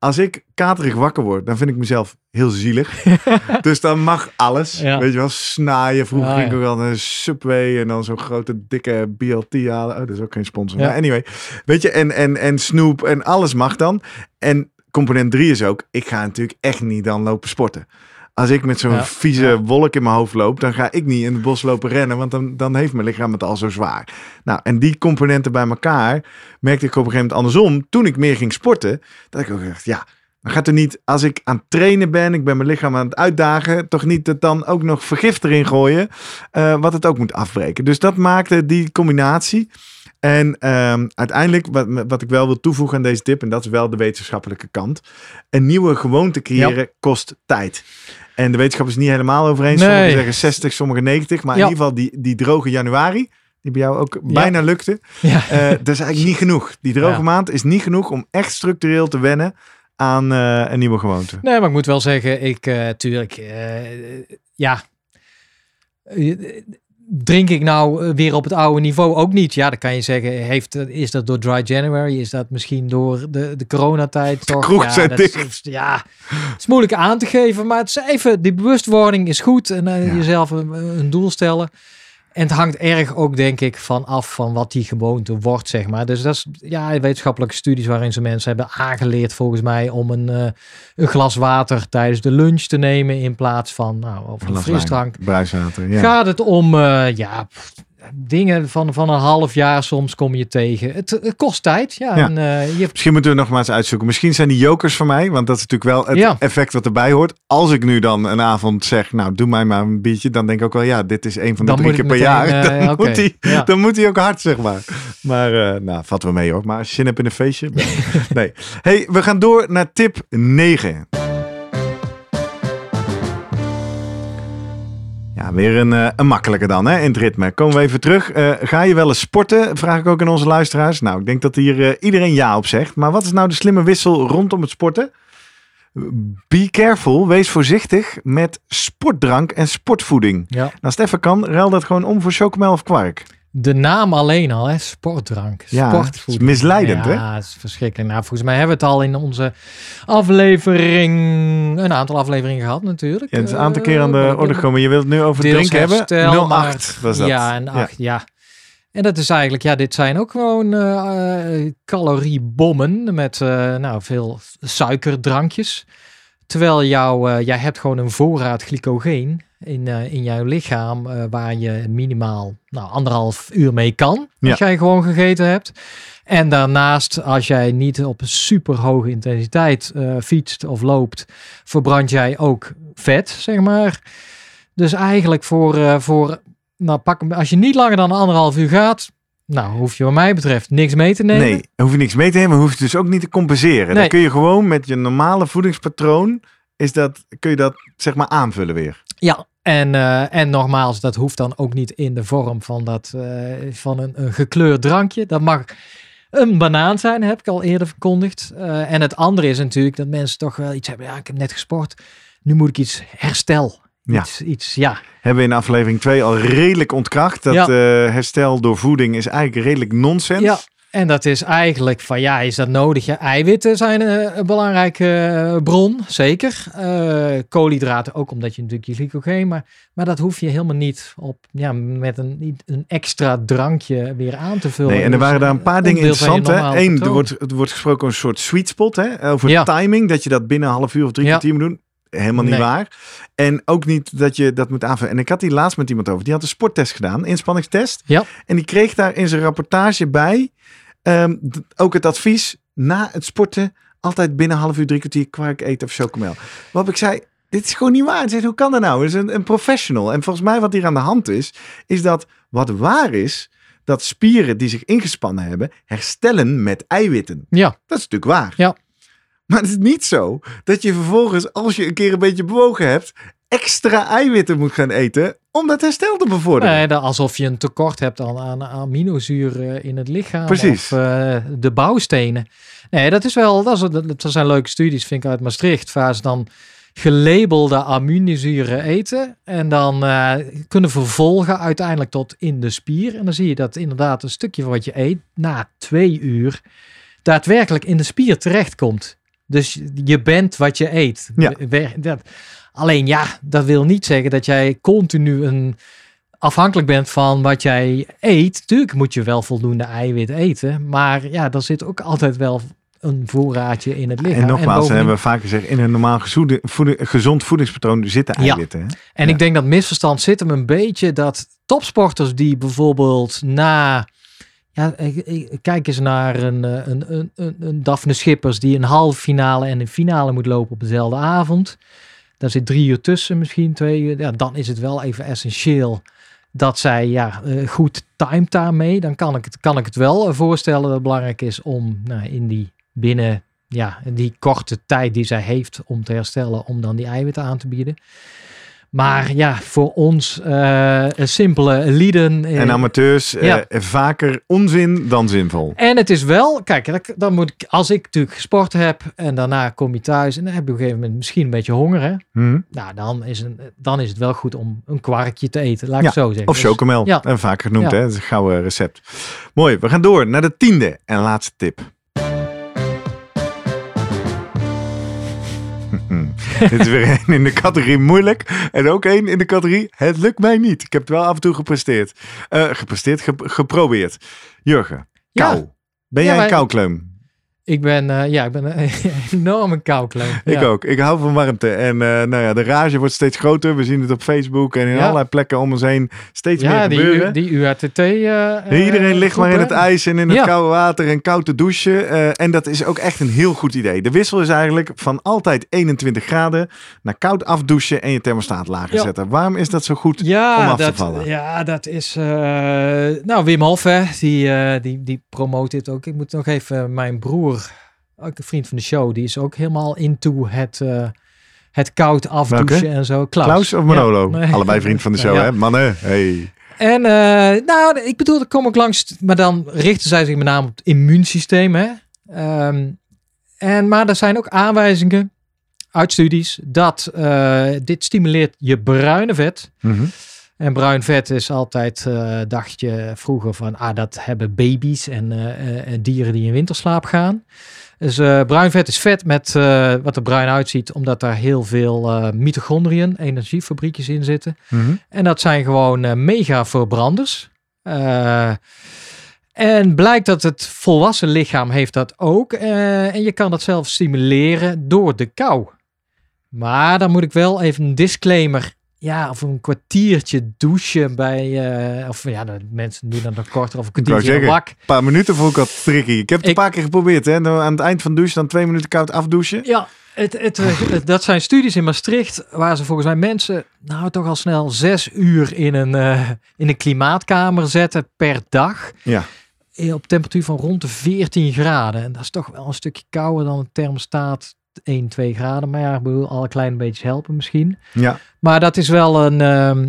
Als ik katerig wakker word, dan vind ik mezelf heel zielig. dus dan mag alles. Ja. Weet je wel, snaaien. Vroeger Ah, ging ik ja. ook wel een Subway en dan zo'n grote dikke BLT halen. Oh, dat is ook geen sponsor. Ja. Maar anyway, weet je, en, en, en snoep en alles mag dan. En component 3 is ook, ik ga natuurlijk echt niet dan lopen sporten. Als ik met zo'n Ja. vieze wolk in mijn hoofd loop, dan ga ik niet in het bos lopen rennen, want dan, dan heeft mijn lichaam het al zo zwaar. Nou, en die componenten bij elkaar merkte ik op een gegeven moment andersom. Toen ik meer ging sporten, dat ik ook dacht, ja, dan gaat er niet, als ik aan het trainen ben, ik ben mijn lichaam aan het uitdagen, toch niet het dan ook nog vergif erin gooien, eh, wat het ook moet afbreken. Dus dat maakte die combinatie. En ehm, uiteindelijk, wat, wat ik wel wil toevoegen aan deze tip, en dat is wel de wetenschappelijke kant. Een nieuwe gewoonte creëren kost tijd. En de wetenschap is niet helemaal over eens. Sommigen zeggen 60, sommigen 90. Maar Ja. in ieder geval die, die droge januari, die bij jou ook bijna lukte. Ja. eh, dat is eigenlijk niet genoeg. Die droge maand is niet genoeg om echt structureel te wennen aan eh, een nieuwe gewoonte. Nee, maar ik moet wel zeggen, ik, eh tuurlijk, ja. Drink ik nou eh, weer op het oude niveau? Ook niet. Ja, dan kan je zeggen, heeft, eh, is dat door Dry January? Is dat misschien door de, de coronatijd? Toch? ja, dat is- ja, het is moeilijk aan te geven, maar het is even, die bewustwording is goed. En eh, Ja. jezelf een, een doel stellen. En het hangt erg ook, denk ik, van af van wat die gewoonte wordt, zeg maar. Dus dat is ja, wetenschappelijke studies waarin ze mensen hebben aangeleerd, volgens mij, om een, eh, een glas water tijdens de lunch te nemen in plaats van nou, of een frisdrank. Bruiswater, ja. Gaat het om eh, ja, pff, dingen van, van een half jaar soms kom je tegen. Het, het kost tijd. Ja, Ja. En, eh, je, Misschien moeten we nog maar eens uitzoeken. Misschien zijn die jokers voor mij, want dat is natuurlijk wel het Ja. effect wat erbij hoort. Als ik nu dan een avond zeg, nou doe mij maar een biertje, dan denk ik ook wel, ja, dit is een van de Dan drie keer per meteen, jaar. eh, dan, moet die, Ja. dan moet hij ook hard, zeg maar. Maar, eh, nou, vatten we mee hoor. Maar als je zin hebt in een feestje, nee. Hey, we gaan door naar tip 9. Ja, weer een, eh, een makkelijke dan, hè, in het ritme. Komen we even terug. Eh, ga je wel eens sporten? Vraag ik ook aan onze luisteraars. Nou, ik denk dat hier eh, iedereen ja op zegt. Maar wat is nou de slimme wissel rondom het sporten? Be careful, wees voorzichtig met sportdrank en sportvoeding. ja. Nou, als het even kan, ruil dat gewoon om voor chocomel of kwark. De naam alleen al, hè? sportdrank, Ja, sportfood. het is misleidend, hè? Ja, het is verschrikkelijk. Nou, volgens mij hebben we het al in onze aflevering, een aantal afleveringen gehad natuurlijk. Ja, het is een aantal keer aan de Eh, orde gekomen. Je wilt het nu over deels drinken hebben? herstel, 08 was dat. Ja, en 8, ja. En dat is eigenlijk, ja, dit zijn ook gewoon eh, eh, caloriebommen met eh, nou, veel suikerdrankjes. Terwijl jou, eh, jij hebt gewoon een voorraad glycogeen in, eh, in jouw lichaam eh, waar je minimaal nou, anderhalf uur mee kan. Ja. Als jij gewoon gegeten hebt. En daarnaast, als jij niet op super hoge intensiteit eh, fietst of loopt, verbrand jij ook vet, zeg maar. Dus eigenlijk voor, voor nou, pak, als je niet langer dan anderhalf uur gaat, Nou, hoef je wat mij betreft niks mee te nemen. Nee, hoef je niks mee te nemen, maar hoef je dus ook niet te compenseren. Dan kun je gewoon met je normale voedingspatroon, is dat, kun je dat zeg maar aanvullen weer. Ja, en, eh, en nogmaals, dat hoeft dan ook niet in de vorm van, dat, eh, van een, een gekleurd drankje. Dat mag een banaan zijn, heb ik al eerder verkondigd. Eh, en het andere is natuurlijk dat mensen toch wel iets hebben. Ja, ik heb net gesport. Nu moet ik iets herstel. Ja. Iets, iets ja. Hebben we in aflevering 2 al redelijk ontkracht. Dat Ja. eh, herstel door voeding is eigenlijk redelijk nonsens. Ja. En dat is eigenlijk van ja, is dat nodig? Ja, eiwitten zijn eh, een belangrijke eh, bron, zeker. Eh, koolhydraten ook, omdat je natuurlijk je glycogeen, maar, maar dat hoef je helemaal niet op, ja, met een, een extra drankje weer aan te vullen. Nee, en er Dus, waren daar een paar dingen interessant. Eén, er wordt, er wordt gesproken over een soort sweet spot. Hè? Over Ja. timing, dat je dat binnen een half uur of drie Ja. kwartier moet doen. Helemaal niet Nee. waar. En ook niet dat je dat moet aanvullen. En ik had die laatst met iemand over. Die had een sporttest gedaan, inspanningstest. Ja. En die kreeg daar in zijn rapportage bij ehm, ook het advies na het sporten altijd binnen half uur, drie kwartier kwark eten of chocomel. Waarop ik zei, dit is gewoon niet waar. Zei, hoe kan dat nou? Het is een, een professional. En volgens mij wat hier aan de hand is, is dat wat waar is, dat spieren die zich ingespannen hebben, herstellen met eiwitten. Ja, Dat is natuurlijk waar. Ja. Maar het is niet zo dat je vervolgens, als je een keer een beetje bewogen hebt, extra eiwitten moet gaan eten om dat herstel te bevorderen. nee, alsof je een tekort hebt aan, aan aminozuren in het lichaam. Precies. Of eh, de bouwstenen. Nee, dat is wel, dat, is, dat, dat zijn leuke studies, vind ik uit Maastricht, waar ze dan gelabelde aminozuren eten en dan eh, kunnen vervolgen uiteindelijk tot in de spier. En dan zie je dat inderdaad een stukje van wat je eet na twee uur daadwerkelijk in de spier terechtkomt. Dus je bent wat je eet. Ja. Dat, alleen ja, dat wil niet zeggen dat jij continu een afhankelijk bent van wat jij eet. Tuurlijk moet je wel voldoende eiwit eten, maar ja, er zit ook altijd wel een voorraadje in het lichaam. en nogmaals, bovendien- hebben we vaak gezegd, in een normaal gezoede- voeding- gezond voedingspatroon zitten Ja. eiwitten. Hè? En Ja. ik denk dat misverstand zit hem een beetje dat topsporters die bijvoorbeeld na. Ja, kijk eens naar een, eh, een, een, een, een Daphne Schippers die een halve finale en een finale moet lopen op dezelfde avond. Daar zit drie uur tussen, misschien twee uur. Ja, dan is het wel even essentieel dat zij ja, eh, goed timed daarmee. Dan kan ik het, kan ik het wel eh, voorstellen dat het belangrijk is om nou, in die binnen ja, die korte tijd die zij heeft om te herstellen, om dan die eiwitten aan te bieden. Maar ja, voor ons eh, simpele lieden. eh, En amateurs, Ja. vaker onzin dan zinvol. en het is wel, kijk, dan- moet ik, als ik natuurlijk gesport heb en daarna kom je thuis en dan heb je op een gegeven moment misschien een beetje honger, hè? Hm? Nou, dan is, een, dan is het wel goed om een kwarkje te eten, laat ik Ja, zo zeggen. Of Dus- chocomel, ja. en vaak genoemd. Ja. Hè? Dat is een gouden recept. Mooi, we gaan door naar de tiende en laatste tip. Dit is weer één in de categorie moeilijk. En ook één in de categorie het lukt mij niet. Ik heb het wel af en toe gepresteerd. Eh, gepresteerd, ge- geprobeerd. Jurgen, Ja. kou. Ben Ja, jij een wij- koukleum? Ik ben, eh, ja, ik ben een enorme koukleum. Ik ja. ook. Ik hou van warmte. En eh, nou ja, de rage wordt steeds groter. We zien het op Facebook en in Ja. allerlei plekken om ons heen steeds Ja, meer die, gebeuren. U- die UATT. eh, Iedereen ligt maar in het ijs en in het koude water en koud te douchen. En dat is ook echt een heel goed idee. De wissel is eigenlijk van altijd 21 graden naar koud afdouchen en je thermostaat lager zetten. Waarom is dat zo goed? Ja, om af te vallen. Ja, dat is. nou, Wim Hof, hè, die, die, die promoot dit ook. Ik moet nog even mijn broer, ook een vriend van de show, die is ook helemaal into het, eh, het koud afdouchen Welke? en zo. Klaus. Klaus of Manolo? Ja, nee. Allebei vriend van de show, Ja. hè? Mannen, hey. En eh, nou, ik bedoel, daar kom ik langs, maar dan richten zij zich met name op het immuunsysteem. Hè? Ehm, en, maar er zijn ook aanwijzingen uit studies dat eh, dit stimuleert je bruine vet. Mhm. En bruin vet is altijd, eh, dacht je vroeger van, ah, dat hebben baby's en eh, eh, en dieren die in winterslaap gaan. Dus bruin vet is vet met wat er bruin uitziet, omdat daar heel veel mitochondriën, energiefabriekjes in zitten. Mhm. En dat zijn gewoon mega verbranders. En blijkt dat het volwassen lichaam heeft dat ook. en je kan dat zelf stimuleren door de kou. Maar dan moet ik wel even een disclaimer. Ja, of een kwartiertje douchen bij... eh, of ja, de mensen doen dat nog korter of een kwartiertje zeggen. wak. Een paar minuten vond ik al tricky. Ik heb het Ik- een paar keer geprobeerd. Hè? Aan het eind van de douche dan twee minuten koud afdouchen. Ja, Het, het, het- dat zijn studies in Maastricht waar ze volgens mij mensen nou toch al snel zes uur in een, eh, in een klimaatkamer zetten per dag. Ja. Eh, Op temperatuur van rond de 14 graden. En dat is toch wel een stukje kouder dan een thermostaat 1, 2 graden. Maar ja, ik bedoel, al een klein beetje helpen misschien. Ja. Maar dat is wel een... ehm,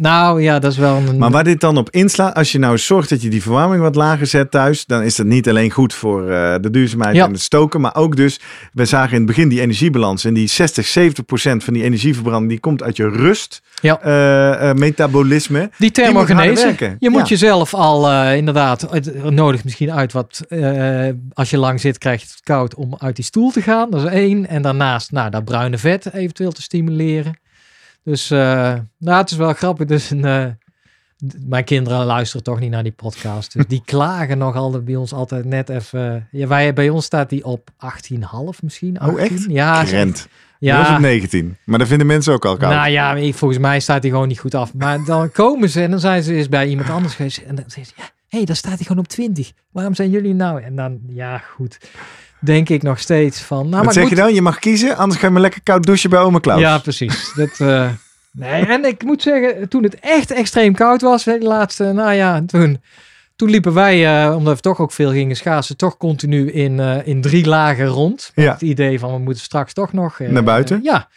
nou ja, dat is wel een... Maar waar dit dan op inslaat, als je nou zorgt dat je die verwarming wat lager zet thuis, dan is dat niet alleen goed voor eh, de duurzaamheid Ja. en het stoken, maar ook dus, we zagen in het begin die energiebalans en die 60, 70 procent van die energieverbranding, die komt uit je rust, Ja. eh, eh, metabolisme. Die thermogenese. Je moet Ja. jezelf al inderdaad, het nodigt misschien uit wat, als je lang zit krijg je het koud om uit die stoel te gaan. Dat is één. En daarnaast, nou, dat bruine vet eventueel te stimuleren. Dus, eh, nou, het is wel grappig. Dus een, eh, mijn kinderen luisteren toch niet naar die podcast. Dus die klagen nog altijd bij ons altijd net even. Ja, wij, bij ons staat die op 18,5 misschien. 18. Oh, echt? Ja, Rent. Ja. Dat was op 19. Maar dat vinden mensen ook al koud. Nou ja, ik- volgens mij staat hij gewoon niet goed af. Maar dan komen ze en dan zijn ze eens bij iemand anders geweest. En dan zeggen ze, ja, hé, hey, daar staat hij gewoon op 20. Waarom zijn jullie nou? En dan, ja, goed. Denk ik nog steeds van... Nou, Wat maar zeg je dan? Je mag kiezen, anders ga je maar lekker koud douchen bij oma Klaus. Ja, precies. Dat, eh, nee, en ik moet zeggen, toen het echt extreem koud was, de laatste, nou ja, toen, toen liepen wij, eh, omdat we toch ook veel gingen schaatsen, toch continu in, eh, in drie lagen rond. Ja. Het idee van, we moeten straks toch nog... Naar buiten? ja.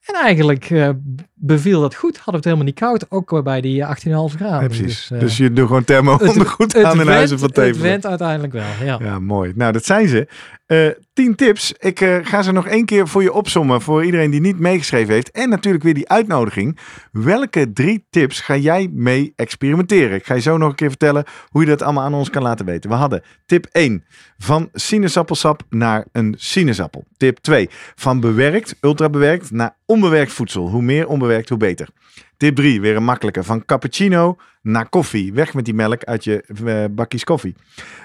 En eigenlijk eh, beviel dat goed. Hadden we het helemaal niet koud. Ook bij die 18,5 graden. Ja, precies. Dus, Dus, eh, je doet gewoon thermo ondergoed aan in went- huizen van Het Tevelen. went uiteindelijk wel, ja. Ja, mooi. Nou, dat zijn ze. Eh tien tips. Ik eh, ga ze nog één keer voor je opsommen. Voor iedereen die niet meegeschreven heeft. En natuurlijk weer die uitnodiging. Welke drie tips ga jij mee experimenteren? Ik ga je zo nog een keer vertellen hoe je dat allemaal aan ons kan laten weten. We hadden tip 1. Van sinaasappelsap naar een sinaasappel. Tip 2. Van bewerkt, ultra bewerkt naar onbewerkt voedsel. Hoe meer onbewerkt, hoe beter. Tip 3. Weer een makkelijke. Van cappuccino naar koffie. Weg met die melk uit je eh, bakjes koffie.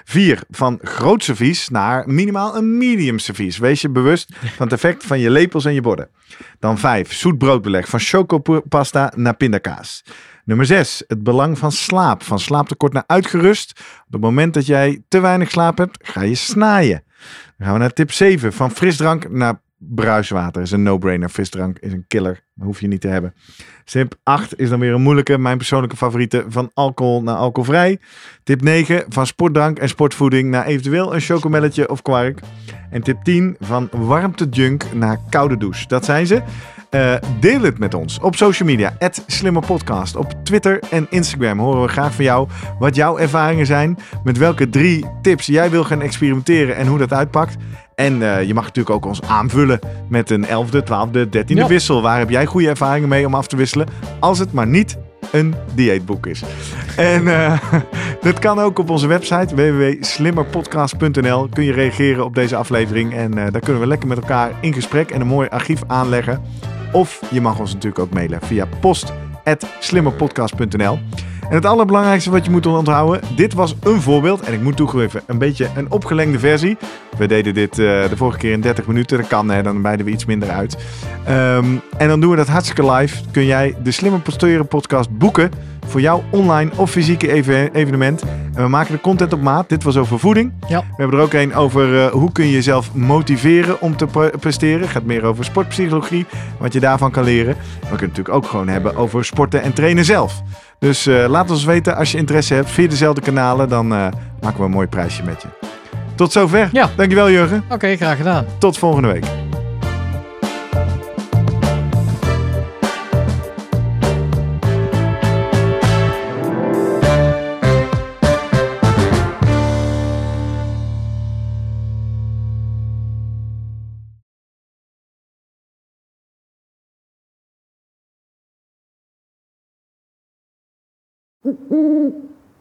4. Van groot servies naar minimaal een medium servies. Wees je bewust van het effect van je lepels en je borden. Dan 5. Zoet broodbeleg. Van chocopasta naar pindakaas. Nummer 6. Het belang van slaap. Van slaaptekort naar uitgerust. Op het moment dat jij te weinig slaap hebt, ga je snaaien. Dan gaan we naar tip 7. Van frisdrank naar bruiswater. Is een no-brainer. Frisdrank is een killer. Dat hoef je niet te hebben. Tip 8 is dan weer een moeilijke. Mijn persoonlijke favoriete. Van alcohol naar alcoholvrij. Tip 9. Van sportdrank en sportvoeding naar eventueel een chocomelletje of kwark. En tip 10. Van warmtejunk naar koude douche. Dat zijn ze. Eh, deel het met ons op social media. @slimmerpodcast Op Twitter en Instagram horen we graag van jou wat jouw ervaringen zijn. Met welke drie tips jij wil gaan experimenteren en hoe dat uitpakt. En eh, je mag natuurlijk ook ons aanvullen met een 11e, 12e, 13e Ja. wissel. Waar heb jij goede ervaringen mee om af te wisselen? Als het maar niet een dieetboek is. En eh, dat kan ook op onze website www.slimmerpodcast.nl. Kun je reageren op deze aflevering en daar kunnen we lekker met elkaar in gesprek en een mooi archief aanleggen. Of je mag ons natuurlijk ook mailen via post.slimmerpodcast.nl. En het allerbelangrijkste wat je moet onthouden, dit was een voorbeeld. En ik moet toegeven, een beetje een opgelengde versie. We deden dit eh, de vorige keer in 30 minuten. Dat kan, hè, dan wijden we iets minder uit. Ehm, en dan doen we dat hartstikke live. Kun jij de Slimmer Posteren podcast boeken voor jouw online of fysieke even- evenement. En we maken de content op maat. Dit was over voeding. Ja. We hebben er ook een over eh, hoe kun je jezelf motiveren om te pre- presteren. Het gaat meer over sportpsychologie, wat je daarvan kan leren. Maar we kunnen het natuurlijk ook gewoon hebben over sporten en trainen zelf. Dus eh, laat ons weten als je interesse hebt via dezelfde kanalen. Dan eh, maken we een mooi prijsje met je. Tot zover. Ja. Dankjewel Jurgen. Oké, graag gedaan. Tot volgende week.